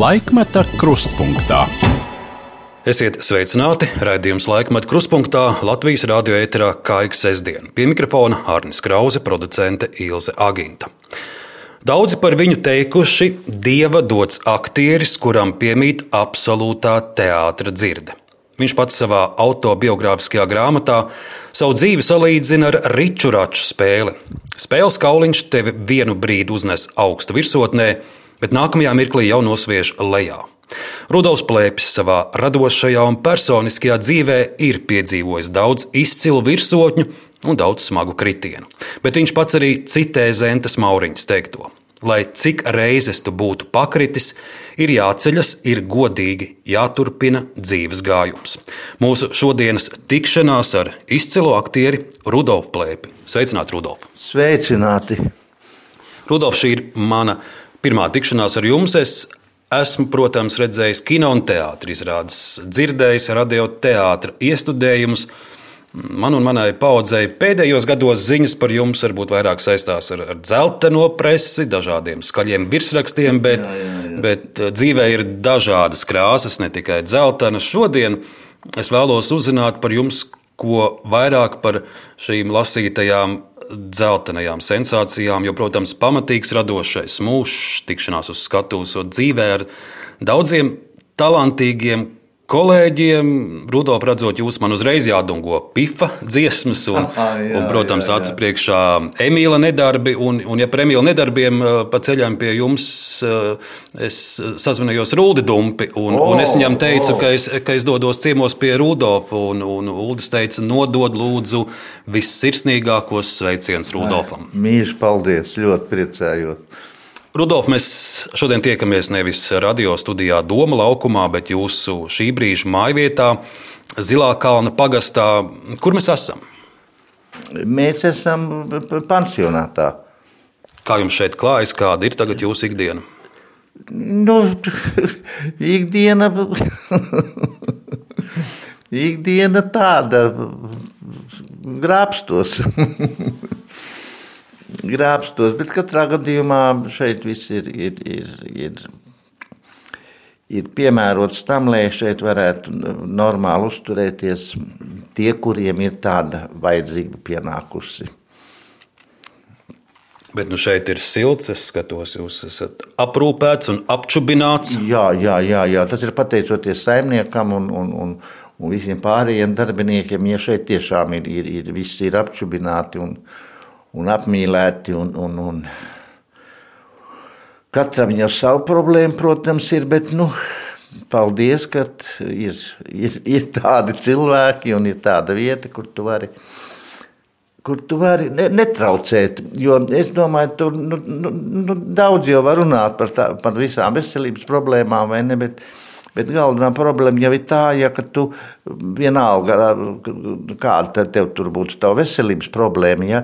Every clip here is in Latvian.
Laikmeta krustpunktā. Esiet sveicināti! Raidījums laikmet krustpunktā Latvijas radio ēterā Kaiks sestdien. Pie mikrofona Arnis Krause, producente Ilze Aginta. Daudzi par viņu teikuši, dieva dots aktieris, kuram piemīt absolūtā teātra dzirde. Viņš pats savā autobiogrāfiskajā grāmatā savu dzīvi salīdzina ar riču raču spēli. Spēles kauliņš tevi vienu brīdi uznes augstu virsotnē, bet nākamajā mirklī jau nosviež lejā. Rudolfs Plēpis savā radošajā un personiskajā dzīvē ir piedzīvojis daudz izcilu virsotņu un daudz smagu kritienu, bet viņš pats arī citē Zentas Mauriņas teikto. Lai cik reizes tu būtu pakritis, ir jāceļas, ir godīgi jāturpina dzīves gājums. Mūsu šodienas tikšanās ar izcilu aktieri Rudolfu Plēpi. Sveicināti, Rudolf! Sveicināti! Rudolf, šī ir mana pirmā tikšanās ar jums. Es Esmu, protams, redzējis kino un teātris izrādes, dzirdējis radioteātra iestudējumus. Man un manai paudzei pēdējos gados ziņas par jums varbūt vairāk saistās ar, ar dzelteno presi, dažādiem skaļiem virsrakstiem, bet, jā, jā, jā. bet eh, dzīvē ir dažādas krāsas, ne tikai dzeltena. Šodien es vēlos uzzināt par jums, ko vairāk par šīm lasītajām dzeltenajām sensācijām, jo, protams, pamatīgs radošais mūžs, tikšanās uz skatuves, dzīvē ar daudziem talantīgiem kolēģiem. Rudolf, redzot jūs, man uzreiz jādungo pifa dziesmas, un, jā, un protams, jā, jā. acu priekšā Emīla nedarbi. Un, un ja par Emīla nedarbiem eh, pa ceļām pie jums, eh, es sazvanījos Rūdi Dumpi, un, oh, un es viņam teicu, oh. ka, es, ka es dodos ciemos pie Rudolfa, un, un Uldis teica, nodod lūdzu vissirsnīgākos sveicienus Rudolfam. Mīļš, paldies, ļoti priecājos. Rudolf, mēs šodien tiekamies nevis radio studijā Doma laukumā, bet jūsu šī brīža mājvietā, Zilā kalna pagastā. Kur mēs esam? Mēs esam pansionātā. Kā jums šeit klājas, kāda ir tagad jūsu ikdiena? Nu, ikdiena, ikdiena tāda, grābstos grābstos, bet katrā gadījumā šeit viss ir, ir, ir, ir, ir piemērots tam, lai šeit varētu normāli uzturēties tie, kuriem ir tāda vajadzība pienākusi. Bet nu šeit ir silts, es skatos, jūs esat aprūpēts un apčubināts. Jā, jā, jā, jā. tas ir pateicoties saimniekam un, un, un, un visiem pārējiem darbiniekiem. Ja šeit tiešām ir, ir, ir viss ir apčubināti un, un apmīlēti. Un, un, un katram jau savu problēmu, protams, ir. Bet, nu, paldies, ka ir, ir, ir tādi cilvēki un ir tāda vieta, kur tu vari. Kur tu vari netraucēt. Jo es domāju, ka nu, nu, nu, daudz jau var runāt par, tā, par visām veselības problēmām, vai ne? Bet, Bet galvenā problēma jau ir tā, ja tu vienalga, kāda tev tur būtu tā veselības problēma, ja,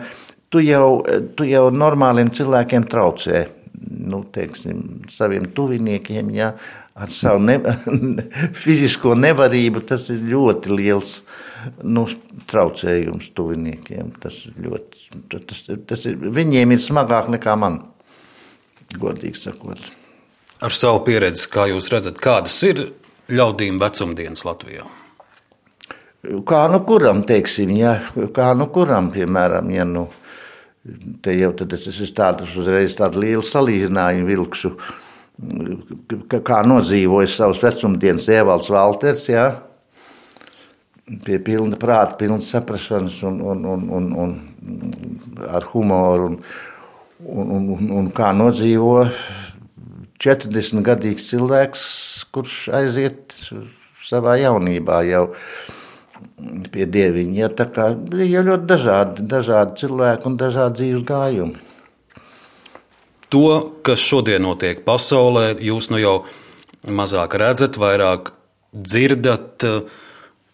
tu jau, tu jau normāliem cilvēkiem traucē. Nu, teiksim, saviem tuviniekiem, ja, ar savu ne, fizisko nevarību, tas ir ļoti liels nu, traucējums tuviniekiem. Tas ir ļoti, tas, tas ir, viņiem ir smagāk nekā man, godīgi sakot. Ar savu pieredzi, kā jūs redzat, kādas ir ļaudīm vecumdienas Latvijā? Kā nu kuram, teiksim, ja, kā nu kuram, piemēram, ja nu, Te jau es esmu tādus uzreiz tādu lielu salīdzinājumu vilkšu, kā nodzīvoja savus vecumdienas Ievalds Valters, jā, pie pilna prāta, pilnas saprašanas un, un, un, un, un ar humoru un, un, un, un, un kā nodzīvo 40 gadīgs cilvēks, kurš aiziet savā jaunībā jau pie dieviņa. Ja, tā kā ir ļoti dažādi, dažādi cilvēki un dažādi dzīves gājumi. To, kas šodien notiek pasaulē, jūs nu jau mazāk redzat, vairāk dzirdat.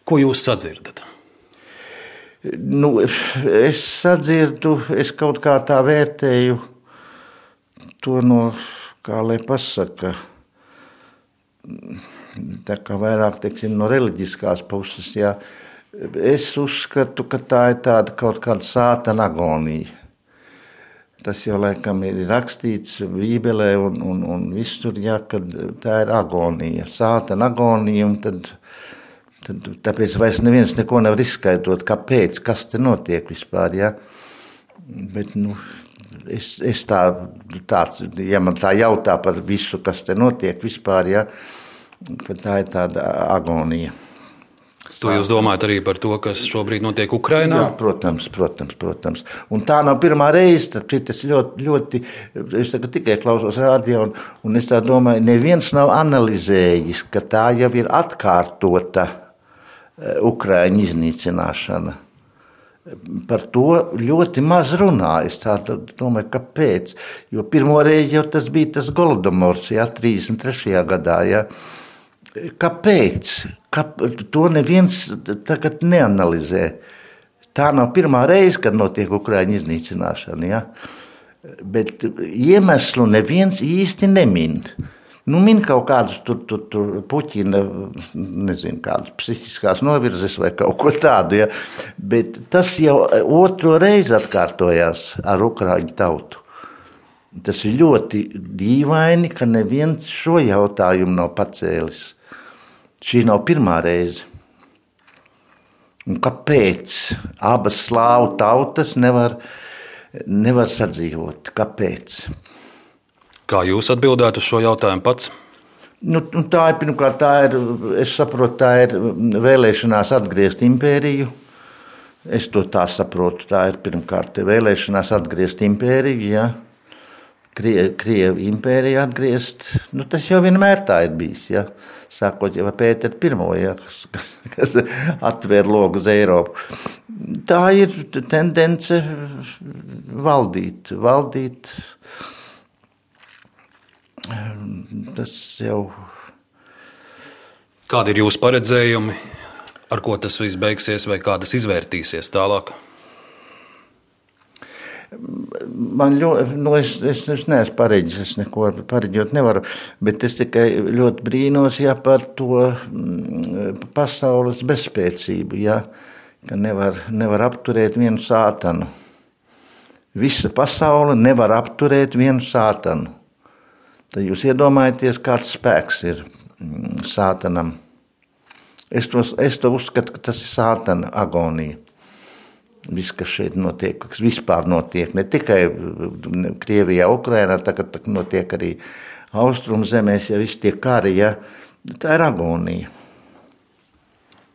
Ko jūs sadzirdat? Nu, es sadzirdu, es kaut kā tā vērtēju to no, kā lai pasaka, tā kā vairāk teiksim, no reliģiskās puses. Jā. Es uzskatu, ka tā ir tāda kaut kāda sātana agonija. Tas jau laikam ir rakstīts Bībelē, un, un, un visur, kad tā ir agonija, sātana agonija. Tad, tad, tāpēc vairs neviens neko nevar izskaidrot, kāpēc, kas te notiek vispār. Ja. Bet, nu, es, es tā, tāds, ja man tā jautā par visu, kas te notiek vispār, ja, tā ir tāda agonija. To jūs domājat arī par to, kas šobrīd notiek Ukrajinā? Jā, protams, protams, protams. Un tā nav pirmā reize. Tad es ļoti, ļoti es tikai klausos rādio, un, un es domāju, neviens nav analizējis, ka tā jau ir atkārtota e, Ukraiņu iznīcināšana. Par to ļoti maz runā. Es domāju, kāpēc. Jo pirmo reizi jau tas bija tas Golodomors, ja 33. gadā. Ja. Kāpēc? Kā, to neviens tagad neanalizē. Tā nav pirmā reize, kad notiek Ukrāņu iznīcināšana. Ja? Bet iemeslu neviens īsti nemin. Nu, min kaut kādus tur, tur, tur puķina, nezinu, kādas psihiskās novirzes vai kaut ko tādu. Ja? Bet tas jau otro reizi atkārtojās ar Ukrāņu tautu. Tas ir ļoti dīvaini, ka neviens šo jautājumu nav pacēlis. Šī nav pirmā reize. Un kāpēc abas slāvu tautas nevar, nevar sadzīvot? Kāpēc? Kā jūs atbildētu uz šo jautājumu pats? Nu, nu tā ir pirmkārt, tā ir, es saprotu, tā ir vēlēšanās atgriezt impēriju. Es to tā saprotu. Tā ir pirmkārt vēlēšanās atgriezt impēriju. Ja? Krievu impēriju atgriezt. Nu, tas jau vienmēr tā ir bijis. Ja? sākot ar Pēteru I, ja, kas, kas atvēra logu uz Eiropu. Tā ir tendence valdīt, valdīt. Tas jau. Kādi ir jūsu paredzējumi, ar ko tas viss beigsies, vai kā tas izvērtīsies tālāk? Man ļoti, nu es, es, es neesmu pareģis, es neko pareģot nevaru, bet es tikai ļoti brīnos, ja par to mm, pasaules bezspēcību, ja, ka nevar, nevar apturēt vienu sātanu. Visa pasaule nevar apturēt vienu sātanu. Tad jūs iedomājaties, kāds spēks ir mm, sātanam. Es to, es to uzskatu, ka tas ir sātana agonija viss, kas šeit notiek, kas vispār notiek, ne tikai Krievijā, Ukrainā, tagad notiek arī austrumu zemēs, ja viss tie kari, ja, tā ir agonija.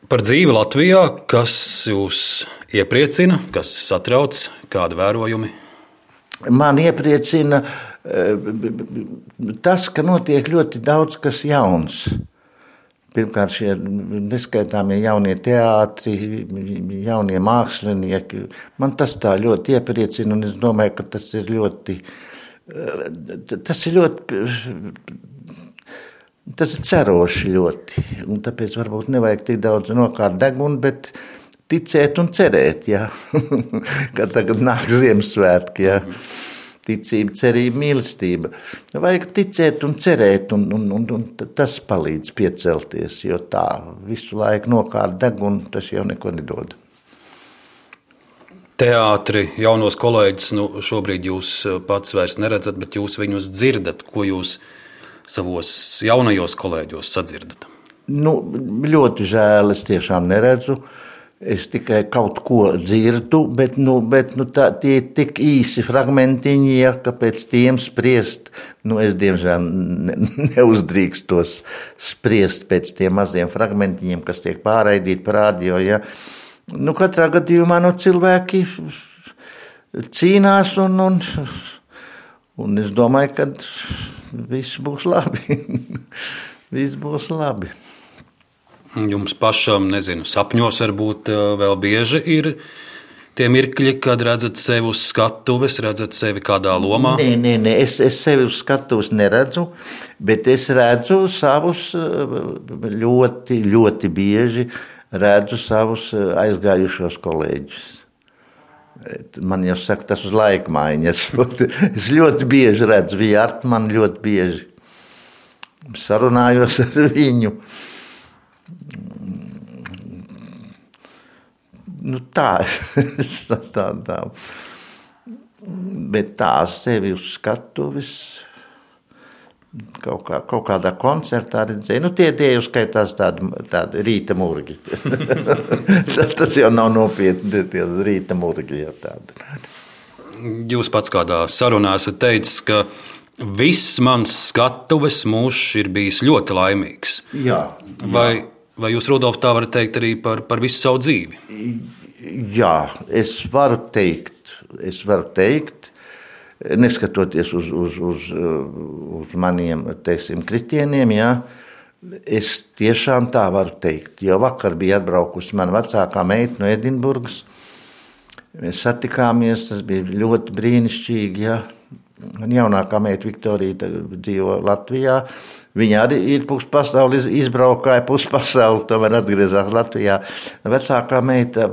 Par dzīvi Latvijā, kas jūs iepriecina, kas satrauc, kādi vērojumi? Man iepriecina eh, tas, ka notiek ļoti daudz kas jauns. Pirmkārt, šie neskaitāmie jaunie teātri, jaunie mākslinieki. Man tas tā ļoti iepriecina, un es domāju, ka tas ir ļoti. Tas ir ļoti. Tas ir ceroši ļoti. Un tāpēc varbūt nevajag tik daudz nokārt degunu, bet ticēt un cerēt, ja? ka tagad nāk Ziemassvētki. Ja? Ticība, cerība, mīlestība. Vajag ticēt un cerēt, un, un, un, un tas palīdz piecelties, jo tā visu laiku nokārt degunu, tas jau neko nedod. Teātri, jaunos kolēģus, nu, šobrīd jūs pats vairs neredzat, bet jūs viņus dzirdat. Ko jūs savos jaunajos kolēģos sadzirdat? Nu, ļoti žēl, es tiešām neredzu. Uh, Es tikai kaut ko dzirdu, bet, nu, bet nu, tā, tie ir tik īsi fragmentiņi, ja, ka pēc tiem spriest, nu, es diemžēl ne, neuzdrīkstos spriest pēc tiem maziem fragmentiņiem, kas tiek pārraidīti par radio. Ja. Nu, katrā gadījumā nu, cilvēki cīnās, un, un, un es domāju, ka viss būs labi. viss būs labi. Jums pašam, nezinu, sapņos varbūt eh, vēl bieži ir tie mirkļi, kad redzat sevi uz skatuves, redzat sevi kādā lomā? Nē, nē, nē. Es, es sevi uz skatuves neredzu, bet es redzu savus eh, ļoti, ļoti bieži redzu savus eh, aizgājušos kolēģus. Man jau saka, tas uz laika maiņas. es ļoti bieži redzu Vijārtu, man ļoti bieži sarunājos ar viņu. Nu, tā, tā, tā. Bet tā sevi uz skatuves kaut, kā, kaut kādā koncertā redzēju. Nu, tie tie uzskaitās tādi, tādi rīta mūrgi. Tas jau nav nopietni, tie rīta mūrgi jau tādi. Jūs pats kādā sarunā esat teicis, ka viss mans skatuves mūžs ir bijis ļoti laimīgs. Jā, jā. Vai, vai jūs, Rudolf, tā varat teikt arī par, par visu savu dzīvi? Jā, es varu teikt. Es varu teikt, neskatoties uz, uz, uz, uz maniem teiksim, kritieniem, jā, es tiešām tā varu teikt. Jo vakar bija atbraukusi mana vecākā meita no Edinburgas. Mēs satikāmies, tas bija ļoti brīnišķīgi. Jā. Man jaunākā meita Viktorija dzīvo Latvijā. Viņa arī ir puspasauli izbraukāja, puspasauli tomēr atgriezās Latvijā. Vecākā meita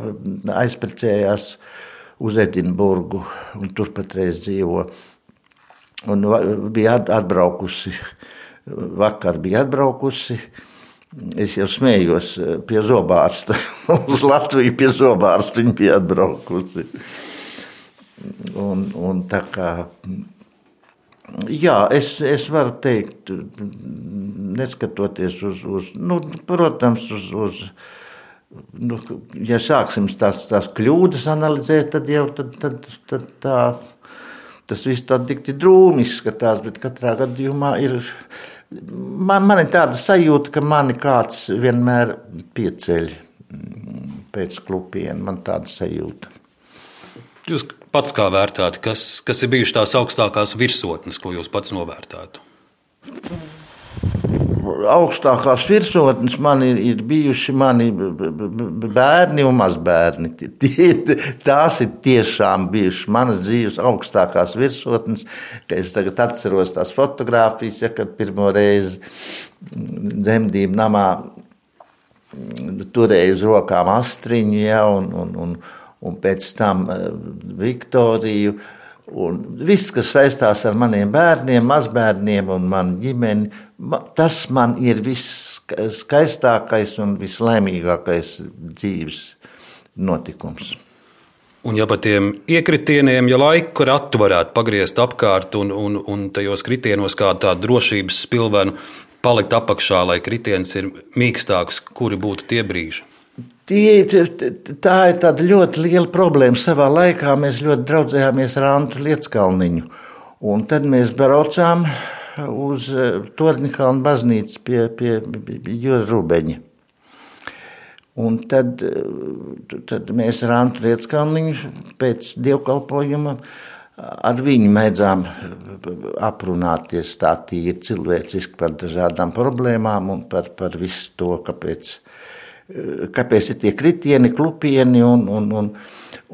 aizprecējās uz Edinburgu un tur patreiz dzīvo. Un bija atbraukusi, vakar bija atbraukusi. Es jau smējos pie zobārsta. Uz Latviju pie zobārsta viņa bija atbraukusi. Un, un tā kā, jā, es, es varu teikt, neskatoties uz, uz nu, protams, uz, uz nu, ja sāksim tās, tās kļūdas analizēt, tad jau tad, tad, tad tā, tas viss tā tik drūmi izskatās, bet katrā gadījumā ir. Man, man ir tāda sajūta, ka mani kāds vienmēr pieceļ pēc klupiena. Man tāda sajūta. Jūs pats kā vērtējat, kas, kas ir bijušas tās augstākās virsotnes, ko jūs pats novērtētu? augstākās virsotnes man ir, ir bijuši mani bērni un mazbērni. Tās ir tiešām bijušas manas dzīves augstākās virsotnes. Es tagad atceros tās fotogrāfijas, ja, kad pirmo reizi dzemdību namā turēju uz rokām astriņu ja, un, un, un, un pēc tam eh, Viktoriju. Un viss, kas saistās ar maniem bērniem, mazbērniem un manu ģimeni, tas man ir viskaistākais un vislaimīgākais dzīves notikums. Un ja par tiem iekritieniem, ja laiku ratu varētu pagriezt apkārt un, un, un tajos kritienos kā tādu drošības spilvenu palikt apakšā, lai kritiens ir mīkstāks, kuri būtu tie brīži? Tie, tā ir ļoti liela problēma. Savā laikā mēs ļoti draudzējāmies ar Antu Lietskalniņu. Un tad mēs braucām uz eh, Torņkalnu baznīcu pie, pie Jūra Rubeņa. Un tad, eh, tad mēs ar Antu Lietskalniņu pēc dievkalpojuma ar viņu mēdzām aprunāties tā tīri cilvēciski par dažādām problēmām un par, par visu to, kāpēc kāpēc ir tie kritieni, klupieni. Un, un, un,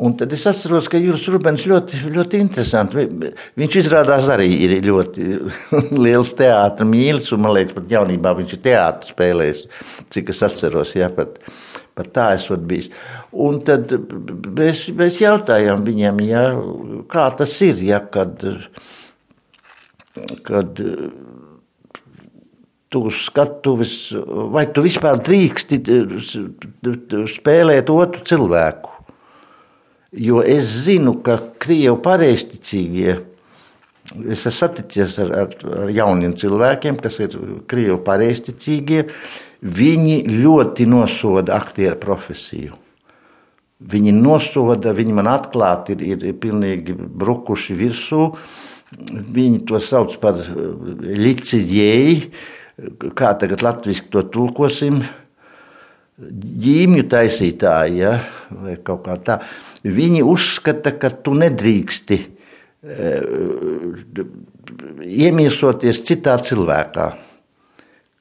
un tad es atceros, ka Juris Rubens ļoti, ļoti interesanti. Viņš izrādās arī ir ļoti liels teātris mīlis, un man liekas, pat jaunībā viņš ir teātris spēlējis, cik es atceros. Jā, pat, pat tā esot bijis. Un tad mēs, mēs jautājām viņam, ja, kā tas ir, ja, kad, kad tu skatuves, vai tu vispār drīksti spēlēt otru cilvēku. Jo es zinu, ka krievu pareizticīgie, es esmu saticies ar, ar, ar jauniem cilvēkiem, kas ir krievu pareizticīgie, viņi ļoti nosoda aktieru profesiju. Viņi nosoda, viņi man atklāti ir, ir, ir pilnīgi brukuši virsū. Viņi to sauc par licijēju kā tagad latviešu to tulkosim, ģīmju taisītāji, ja, vai kaut kā tā, viņi uzskata, ka tu nedrīksti e, iemiesoties citā cilvēkā.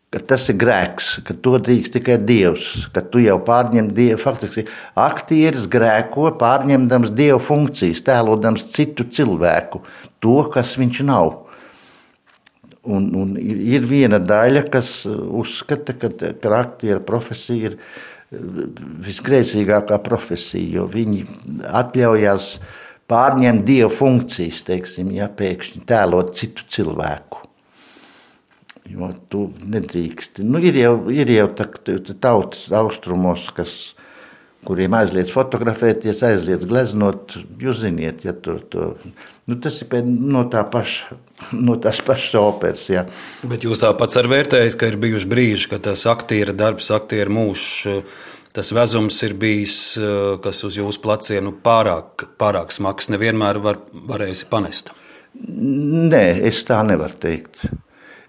Ka tas ir grēks, ka to drīkst tikai Dievs, ka tu jau pārņem Dievu. Faktiski aktieris grēko, pārņemdams Dieva funkcijas, tēlodams citu cilvēku, to, kas viņš nav. Un, un ir viena daļa, kas uzskata, ka, ka aktieru profesija ir eh, visgrēcīgākā profesija, jo viņi atļaujas pārņemt dievu funkcijas, teiksim, ja pēkšņi tēlot citu cilvēku. Jo tu nedrīkst. Nu, ir jau, ir jau tā, tautas austrumos, kas, kuriem aizliedz fotografēties, aizliedz gleznot. Jūs ziniet, ja tur to. Nu, tas ir no, tā paša, no tās pašas operas. Jā. Bet jūs tāpat arī vērtējat, ka ir bijuši brīži, kad tas aktiera darbs, aktiera mūžs, tas vezums ir bijis, kas uz jūsu pleciem nu, pārāk, pārāk smags, nevienmēr var, varēsi panest. Nē, es tā nevaru teikt.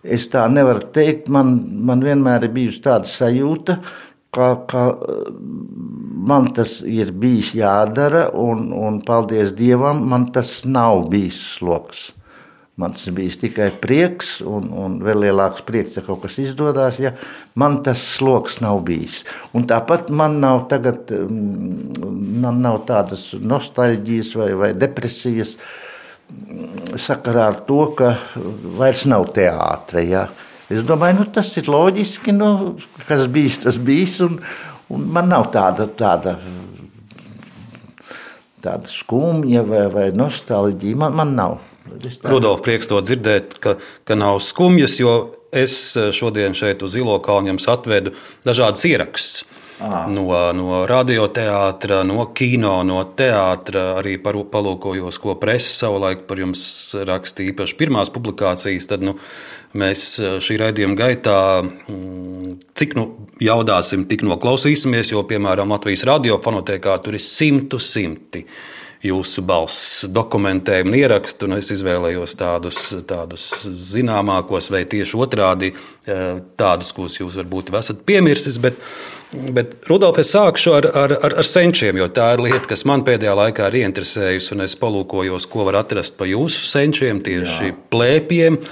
Es tā nevaru teikt. Man, man vienmēr ir bijusi tāda sajūta, ka, ka man tas ir bijis jādara, un, un paldies Dievam, man tas nav bijis sloks. Man tas bija tikai prieks, un, un vēl lielāks prieks, ja kaut kas izdodas. Ja man tas sloks nav bijis. Un tāpat man nav, tagad, mm, man nav tādas nostalģijas vai, vai depresijas sakarā ar to, ka vairs nav teātris. Ja. Es domāju, nu, tas ir loģiski, nu, kas bijis, tas bijis. Un, un man nav tāda, tāda, tāda skumja vai, vai nostalģija. Man, man nav. Rudolf, prieks to dzirdēt, ka, ka nav skumjas, jo es šodien šeit uz Ilo kalnu jums atvedu dažādas ierakstus. No, no radioteātra, no kino, no teātra. Arī par, palūkojos, ko presa savulaik par jums rakstīja īpaši pirmās publikācijas. Tad, nu, Mēs eh, šī raidījuma gaitā, mm, cik nu jaudāsim, tik noklausīsimies, jo, piemēram, Latvijas radiofonotēkā tur ir simtu simti jūsu balss dokumentējumu un ierakstu, un es izvēlējos tādus, tādus zināmākos, vai tieši otrādi eh, tādus, kurus jūs varbūt esat piemirsis. Bet, bet Rudolf, es sākšu ar, ar, ar, ar senčiem, jo tā ir lieta, kas man pēdējā laikā ir ieinteresējusi, un es palūkojos, ko var atrast pa jūsu senčiem, tieši Jā. plēpiem.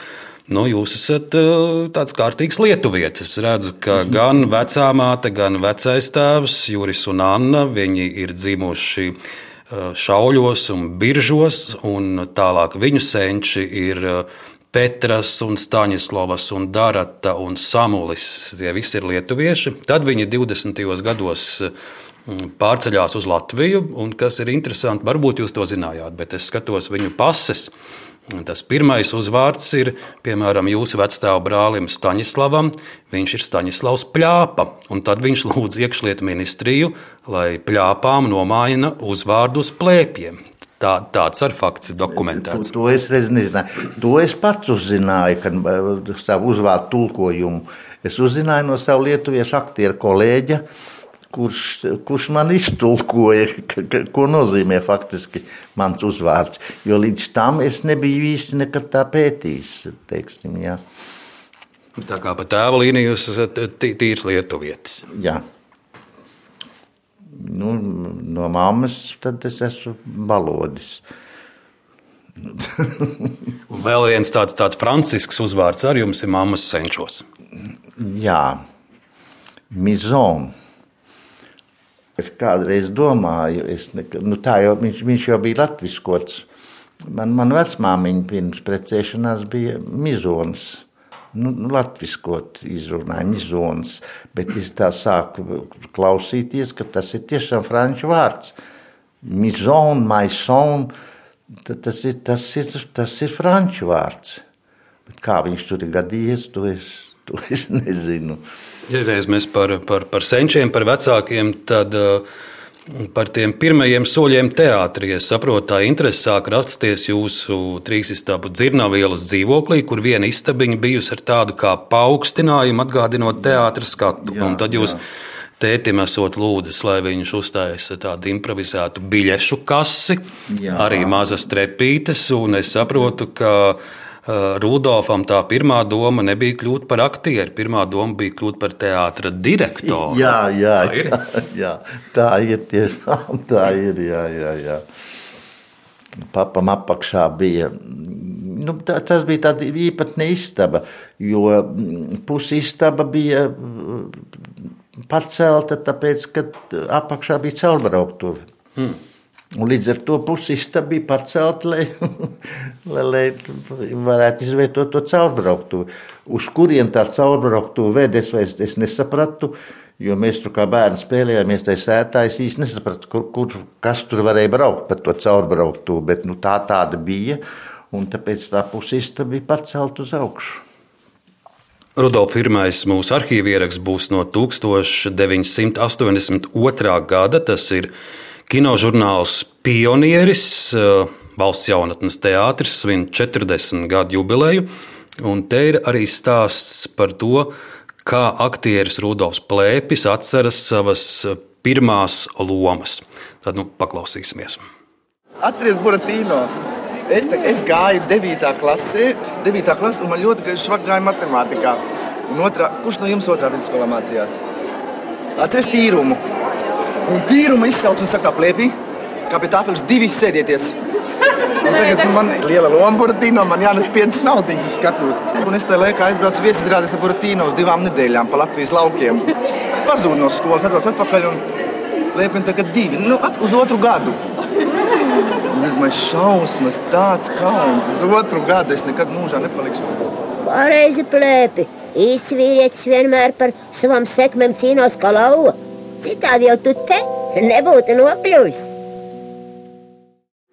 Nu, jūs esat uh, tāds kārtīgs lietuvietis. Es redzu, ka mhm. gan vecā māte, gan vecais tēvs, Juris un Anna, viņi ir dzimuši uh, šauļos un biržos, un tālāk viņu senči ir uh, Petras un Staņislavas un Darata un Samulis. Tie visi ir lietuvieši. Tad viņi 20. gados pārceļās uz Latviju, un kas ir interesanti, varbūt jūs to zinājāt, bet es skatos viņu pases. Tas pirmais uzvārds ir, piemēram, jūsu vecstāva brālim Staņislavam. Viņš ir Staņislavs Pļāpa, un tad viņš lūdz iekšlietu ministriju, lai Pļāpām nomaina uzvārdu uz plēpiem. Tā, tāds ar fakts ir dokumentēts. To, to es nezināju. To es pats uzzināju, kad uh, savu uzvārdu tulkojumu. Es uzzināju no savu lietuviešu aktieru kolēģa, kurš, kurš man iztulkoja, ko nozīmē faktiski mans uzvārds. Jo līdz tam es nebiju īsti nekad tā pētījis. Teiksim, jā. tā kā pa tēva līniju jūs esat tīrs lietuvietis. Jā. Nu, no mammas tad es esmu balodis. Un vēl viens tāds, tāds francisks uzvārds ar jums ir mammas senčos. Jā, Mizona. Es kādreiz domāju, es ne, nu tā jau, viņš, viņš jau bija latviskots. Man, man vecmāmiņa pirms precēšanās bija Mizonas. Nu, nu latviskot izrunāja Mizonas, bet es tā sāku klausīties, ka tas ir tiešām franču vārds. Mizona, maison, tas ir, tas ir, tas ir franču vārds. Bet kā viņš tur ir gadījies, to es, to es nezinu. Ja reiz mēs par, par, par senčiem, par vecākiem, tad uh, par tiem pirmajiem soļiem teātrī. Es saprotu, tā interese sāk rasties jūsu trīs istabu dzirnavielas dzīvoklī, kur viena istabiņa bijusi ar tādu kā paaugstinājumu, atgādinot teātras skatu. Jā, un tad jūs jā. tētim esot lūdzis, lai viņš uzstājas tādu improvizētu biļešu kasi, jā. arī mazas trepītes, un es saprotu, ka Eh, Rudolfam tā pirmā doma nebija kļūt par aktieru. Pirmā doma bija kļūt par teātra direktoru. Jā, jā, tā ir. Jā, jā, tā ir tiešām tā ir. Jā, jā, jā. Papam apakšā bija. Nu, tā, tas bija tāds īpatnē istaba, jo mm, pusi istaba bija mm, pacelta, tāpēc, ka apakšā bija caurbrauktuve. Hmm. Un līdz ar to pusista bija pacelta, lai, lai, lai varētu izvietot to caurbrauktuvi. Uz kurien tā caurbrauktuve ved, es, es, es nesapratu. Jo mēs tur kā bērni spēlējāmies tajā sētā. Es īsti nesapratu, kur, kur, kas tur varēja braukt pa to caurbrauktuvi. Bet nu, tā tāda bija. Un tāpēc tā pusista bija pacelta uz augšu. Rudolf pirmais mūsu arhīva ieraksts būs no 1982. gada. Tas ir kinožurnāls Pionieris. Valsts jaunatnes teātris svin 40 gadu jubileju, un te ir arī stāsts par to, kā aktieris Rudolfs Plēpis atceras savas pirmās lomas. Tad nu, paklausīsimies. Atcerieties, Buratīno! Es, es gāju 9. klasē, 9. klasē, un man ļoti švaki gāja matemātikā. Un otrā, kurš no jums otrā vidusskolā mācījās? Atcerieties tīrumu. Un tīrumu izsauc un saka plēpī, kā pie tāfeles divi sēdieties. Un tagad nu, man ir liela loma Buratīno, man jānes piecas naudiņas uz skatuves. Un es tajā laikā aizbraucu viesizrādes ar Buratīno uz divām nedēļām pa Latvijas laukiem. Pazūdu no skolas, atbraucu atpakaļ un Liepin tagad divi, nu, uz otru gadu. Domāju, šausmas, tāds kauns. Uz otru gadu es nekad mūžā nepalikšu. Pareizi plēpi. Īsts vīrietis vienmēr par savām sekmēm cīnās kā lauva. Citādi jau tu te nebūtu nokļuvis.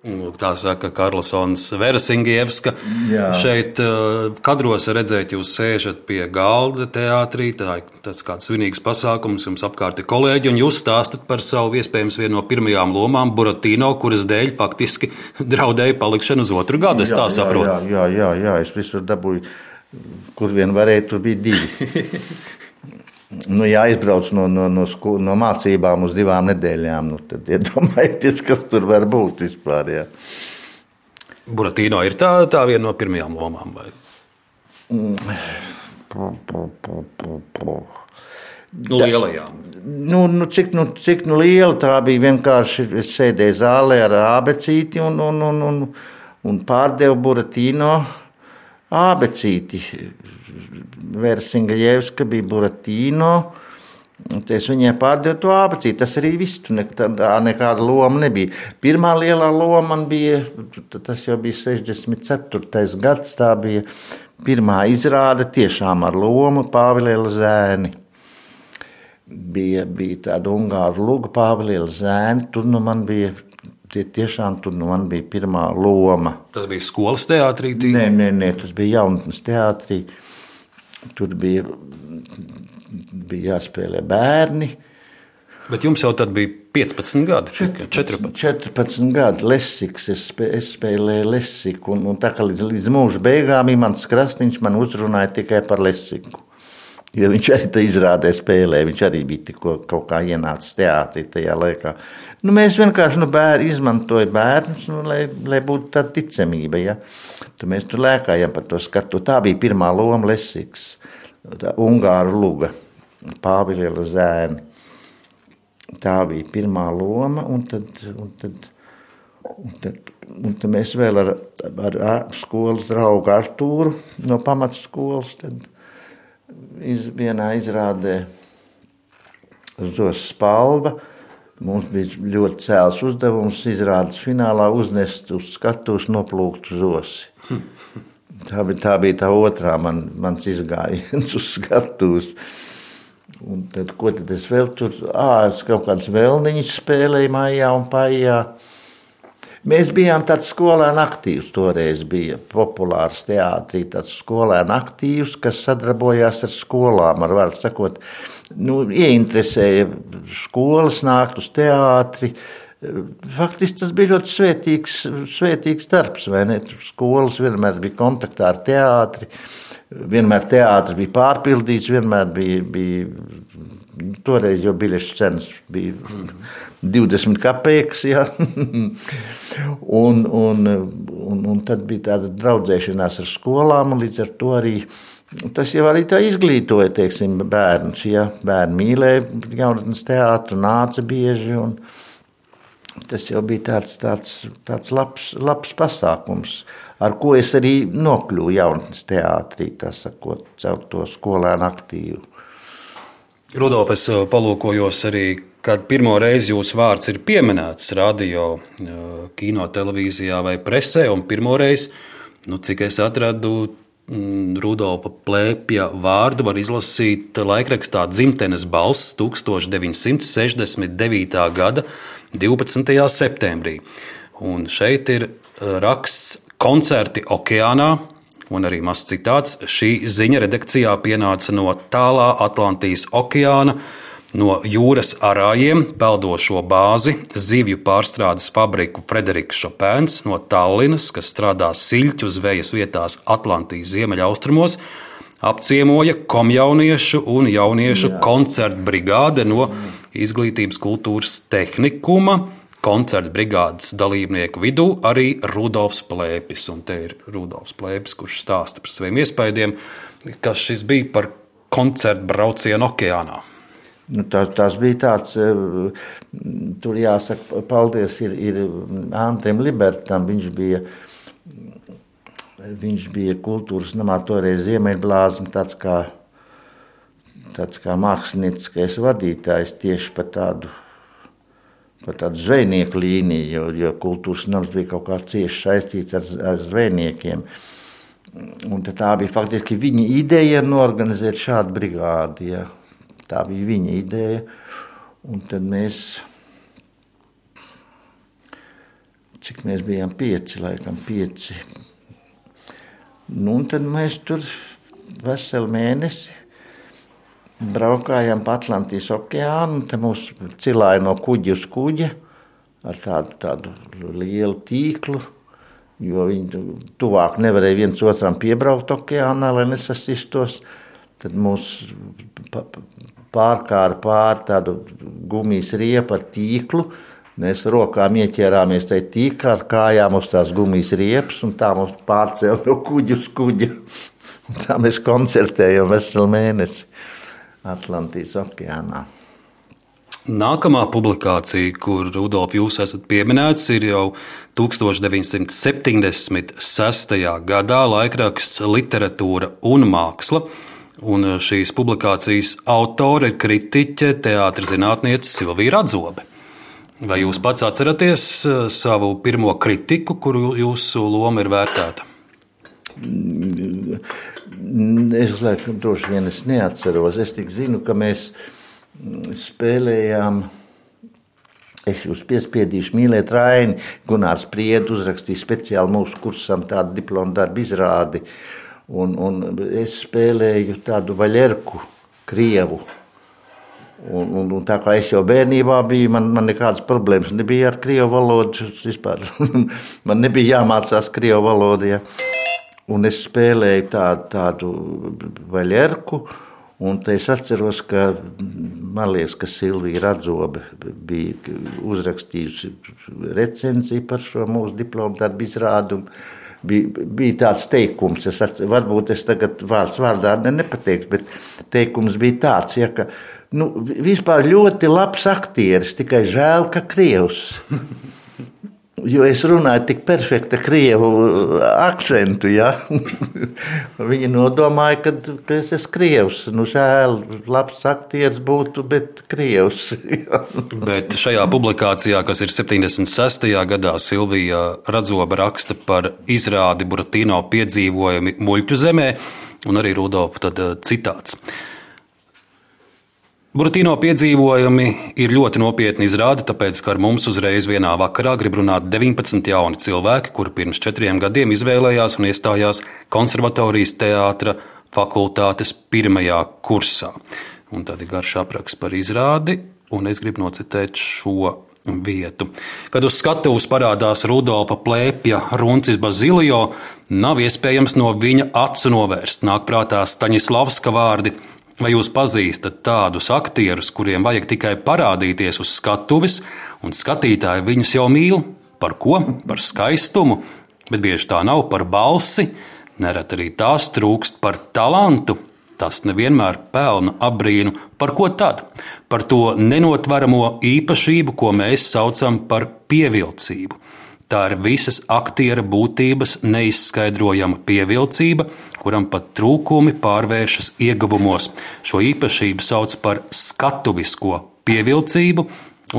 Nu, tā saka Karlsons Versingievska. Jā. Šeit uh, kadros redzēt, jūs sēžat pie galda teātrī. Tā ir tas kāds svinīgs pasākums, jums apkārt ir kolēģi, un jūs stāstat par savu iespējams vienu no pirmajām lomām, Buratino, kuras dēļ faktiski draudēja palikšanu uz otru gadu. Es tā saprotu. Jā, jā, jā, jā, es visur dabūju, kur vien varēja, tur bija divi. Nu, ja aizbrauc no, no, no, sko, no mācībām uz divām nedēļām, nu, tad iedomājieties, kas tur var būt vispār. Jā. Buratino ir tā, tā viena no pirmajām lomām. Vai? Nu, lielajām. Nu, nu, cik, nu, cik nu liela tā bija? Vienkārši es sēdēju zālē ar abecīti un, un, un, un, un pārdevu Buratino abecīti. Versinga Jevska bija Buratino. Es viņai pārdevu to abecīti. Tas arī viss. Tur nekāda loma nebija. Pirmā lielā loma man bija, tas jau bija 64. gads. Tā bija pirmā izrāde tiešām ar lomu Pāvila Zēni bija, bija tāda ungāru luga, Pāvila zēna. Tur nu man bija. Tie tiešām tur nu bija pirmā loma. Tas bija skolas teātrī. tī? Nē, nē, nē tas bija jaunatnes teātrī. Tur bija, bija jāspēlē bērni. Bet jums jau tad bija 15 gadi, tikai 14. 14 gadi lesiks, es, spē, es spēlēju lesiku. Un, un tā kā līdz, līdz mūža beigām Imants Krasniņš man uzrunāja tikai par lesiku. Jo viņš arī tā izrādē spēlēja. Viņš arī bija tikko kaut kā ienācis teātrī tajā laikā. Nu, mēs vienkārši nu, bēr, izmantojam bērnus, nu, lai, lai būtu tāda ticamība. Ja? Tad mēs tur lēkājam par to skatu. Tā bija pirmā loma Lesiks, tā Ungāru luga, Pāvila zēni. Tā bija pirmā loma, un tad, un tad, un tad, un tad mēs vēl ar, ar, ar skolas draugu Artūru no pamatskolas tad iz, vienā izrādē Zos Spalva. Mums bija ļoti cēls uzdevums izrādes finālā uznest uz skatuves noplūktu zosi. Tā bija tā, bija tā otrā man, mans izgājiens uz skatuves. Un tad, ko tad es vēl tur? Ā, es kaut kādas vēlniņas spēlēju mājā un pājā. Mēs bijām tāds skolēnu aktīvs. Toreiz bija populārs teātrī, tāds skolēnu aktīvs, kas sadarbojās ar skolām. Ar vārdu sakot, nu, ieinteresēja skolas nākt uz teātri. Faktiski tas bija ļoti svētīgs, svētīgs darbs. Skolas vienmēr bija kontaktā ar teātri. Vienmēr teātris bija pārpildīts, vienmēr bija, bija toreiz jau biļešu cenas bija 20 kapeikas. Ja? un, un, un, un tad bija tāda draudzēšanās ar skolām, un līdz ar to arī tas jau arī tā izglītoja teiksim, bērnus. Ja? Bērni mīlēja jaunatnes teātru, nāca bieži. Tas jau bija tāds, tāds, tāds labs, labs pasākums, ar ko es arī nokļuvu jaunatnes teātrī, tā sakot, caur to skolēnu aktīvu. Rudolf, es uh, palūkojos arī, kad pirmo reizi jūsu vārds ir pieminēts radio, uh, kino, televīzijā vai presē, un pirmo reizi, nu, cik es atradu, mm, Rudolfa plēpja vārdu var izlasīt laikrakstā dzimtenes balss 1969. gada 12. septembrī. Un šeit ir raksts koncerti okeānā, un arī mazs citāts. Šī ziņa redakcijā pienāca no tālā Atlantijas okeāna, no jūras arājiem, peldošo bāzi, zivju pārstrādes fabriku Frederiks Šopēns, no Tallinas, kas strādā siļķu zvejas vietās Atlantijas ziemeļaustrumos, apciemoja komjauniešu un jauniešu Jā. koncertu brigāde no Izglītības kultūras tehnikuma koncerta brigādes dalībnieku vidū arī Rudolfs Plēpis. Un te ir Rudolfs Plēpis, kurš stāsta par saviem iespaidiem, kas šis bija par koncertu braucienu okeānā. Nu, tas, tas bija tāds, eh, tur jāsaka, paldies ir, ir Antrim Libertam. Viņš bija, viņš bija kultūras namā toreiz Ziemeļblāzma, tāds kā, tāds kā mākslinieckais vadītājs tieši par tādu par tādu zvejnieku līniju, jo, jo kultūras nams bija kaut kā cieši saistīts ar, ar zvejniekiem. Un tā bija faktiski viņa ideja norganizēt šādu brigādi. Ja. Tā bija viņa ideja. Un tad mēs, cik mēs bijām pieci, laikam pieci. Nu, un tad mēs tur veselu mēnesi braukājām pa Atlantijas okeānu, un mūs cilāja no kuģa uz kuģa ar tādu, tādu lielu tīklu, jo viņi tuvāk nevarēja viens otram piebraukt okeānā, lai nesasistos. Tad mūs pārkāra pāri tādu gumijas riepu ar tīklu. Mēs rokām ieķērāmies tajā tīklā, ar kājām uz tās gumijas riepas, un tā mums pārcēla no kuģa uz kuģa. Un tā mēs koncertējām veselu mēnesi. Atlantijas okeānā. Nākamā publikācija, kur Rudolf jūs esat pieminēts, ir jau 1976. gadā laikraksts Literatūra un māksla. Un šīs publikācijas autore ir kritiķe, teātris zinātniece Silvija Radzobe. Vai jūs pats atceraties eh, savu pirmo kritiku, kuru jūsu loma ir vērtēta? Es laikam droši vien es neatceros. Es tik zinu, ka mēs spēlējām. Es jūs piespiedīšu mīlēt Raini. Gunārs Priedu uzrakstīja speciāli mūsu kursam tādu diplomu darbu izrādi. Un, un es spēlēju tādu vaļerku, krievu. Un, un, un tā kā es jau bērnībā biju, man, man nekādas problēmas nebija ar krievu valodu. Vispār. man nebija jāmācās krievu valodu. Ja. Un es spēlēju tādu, tādu vaļerku. Un es atceros, ka man liekas, ka Silvija Radzobe bija uzrakstījusi recenziju par šo mūsu diplomu darbu izrādi. Bija, bija tāds teikums, es varbūt es tagad vārds vārdā ne, nepateikšu, bet teikums bija tāds, ja, ka nu, vispār ļoti labs aktieris, tikai žēl, ka krievs. Jo es runāju tik perfekta krievu akcentu. Ja? Viņi nodomāja, ka, ka es esmu krievs. Nu, žēl, labs aktieris būtu, bet krievs. bet šajā publikācijā, kas ir 76. gadā, Silvija Radzoba raksta par izrādi Buratino piedzīvojumi muļķu zemē, un arī Rudolfa citāts. Buratino piedzīvojumi ir ļoti nopietni izrādi, tāpēc, ka ar mums uzreiz vienā vakarā grib runāt 19 jauni cilvēki, kuri pirms četriem gadiem izvēlējās un iestājās konservatorijas teātra fakultātes pirmajā kursā. Un tad ir garš apraksts par izrādi, un es gribu nocitēt šo vietu. Kad uz skatuves parādās Rudolfa plēpja Runcis Bazilio, nav iespējams no viņa acu novērst. Nāk prātā Staņislavska vārdi Vai jūs pazīstat tādus aktierus, kuriem vajag tikai parādīties uz skatuves, un skatītāji viņus jau mīl? Par ko? Par skaistumu, bet bieži tā nav par balsi, nereti arī tās trūkst par talantu. Tas nevienmēr pelna apbrīnu. Par ko tad? Par to nenotveramo īpašību, ko mēs saucam par pievilcību. Tā ir visas aktiera būtības neizskaidrojama pievilcība, kuram pat trūkumi pārvēršas ieguvumos. Šo īpašību sauc par skatuvisko pievilcību,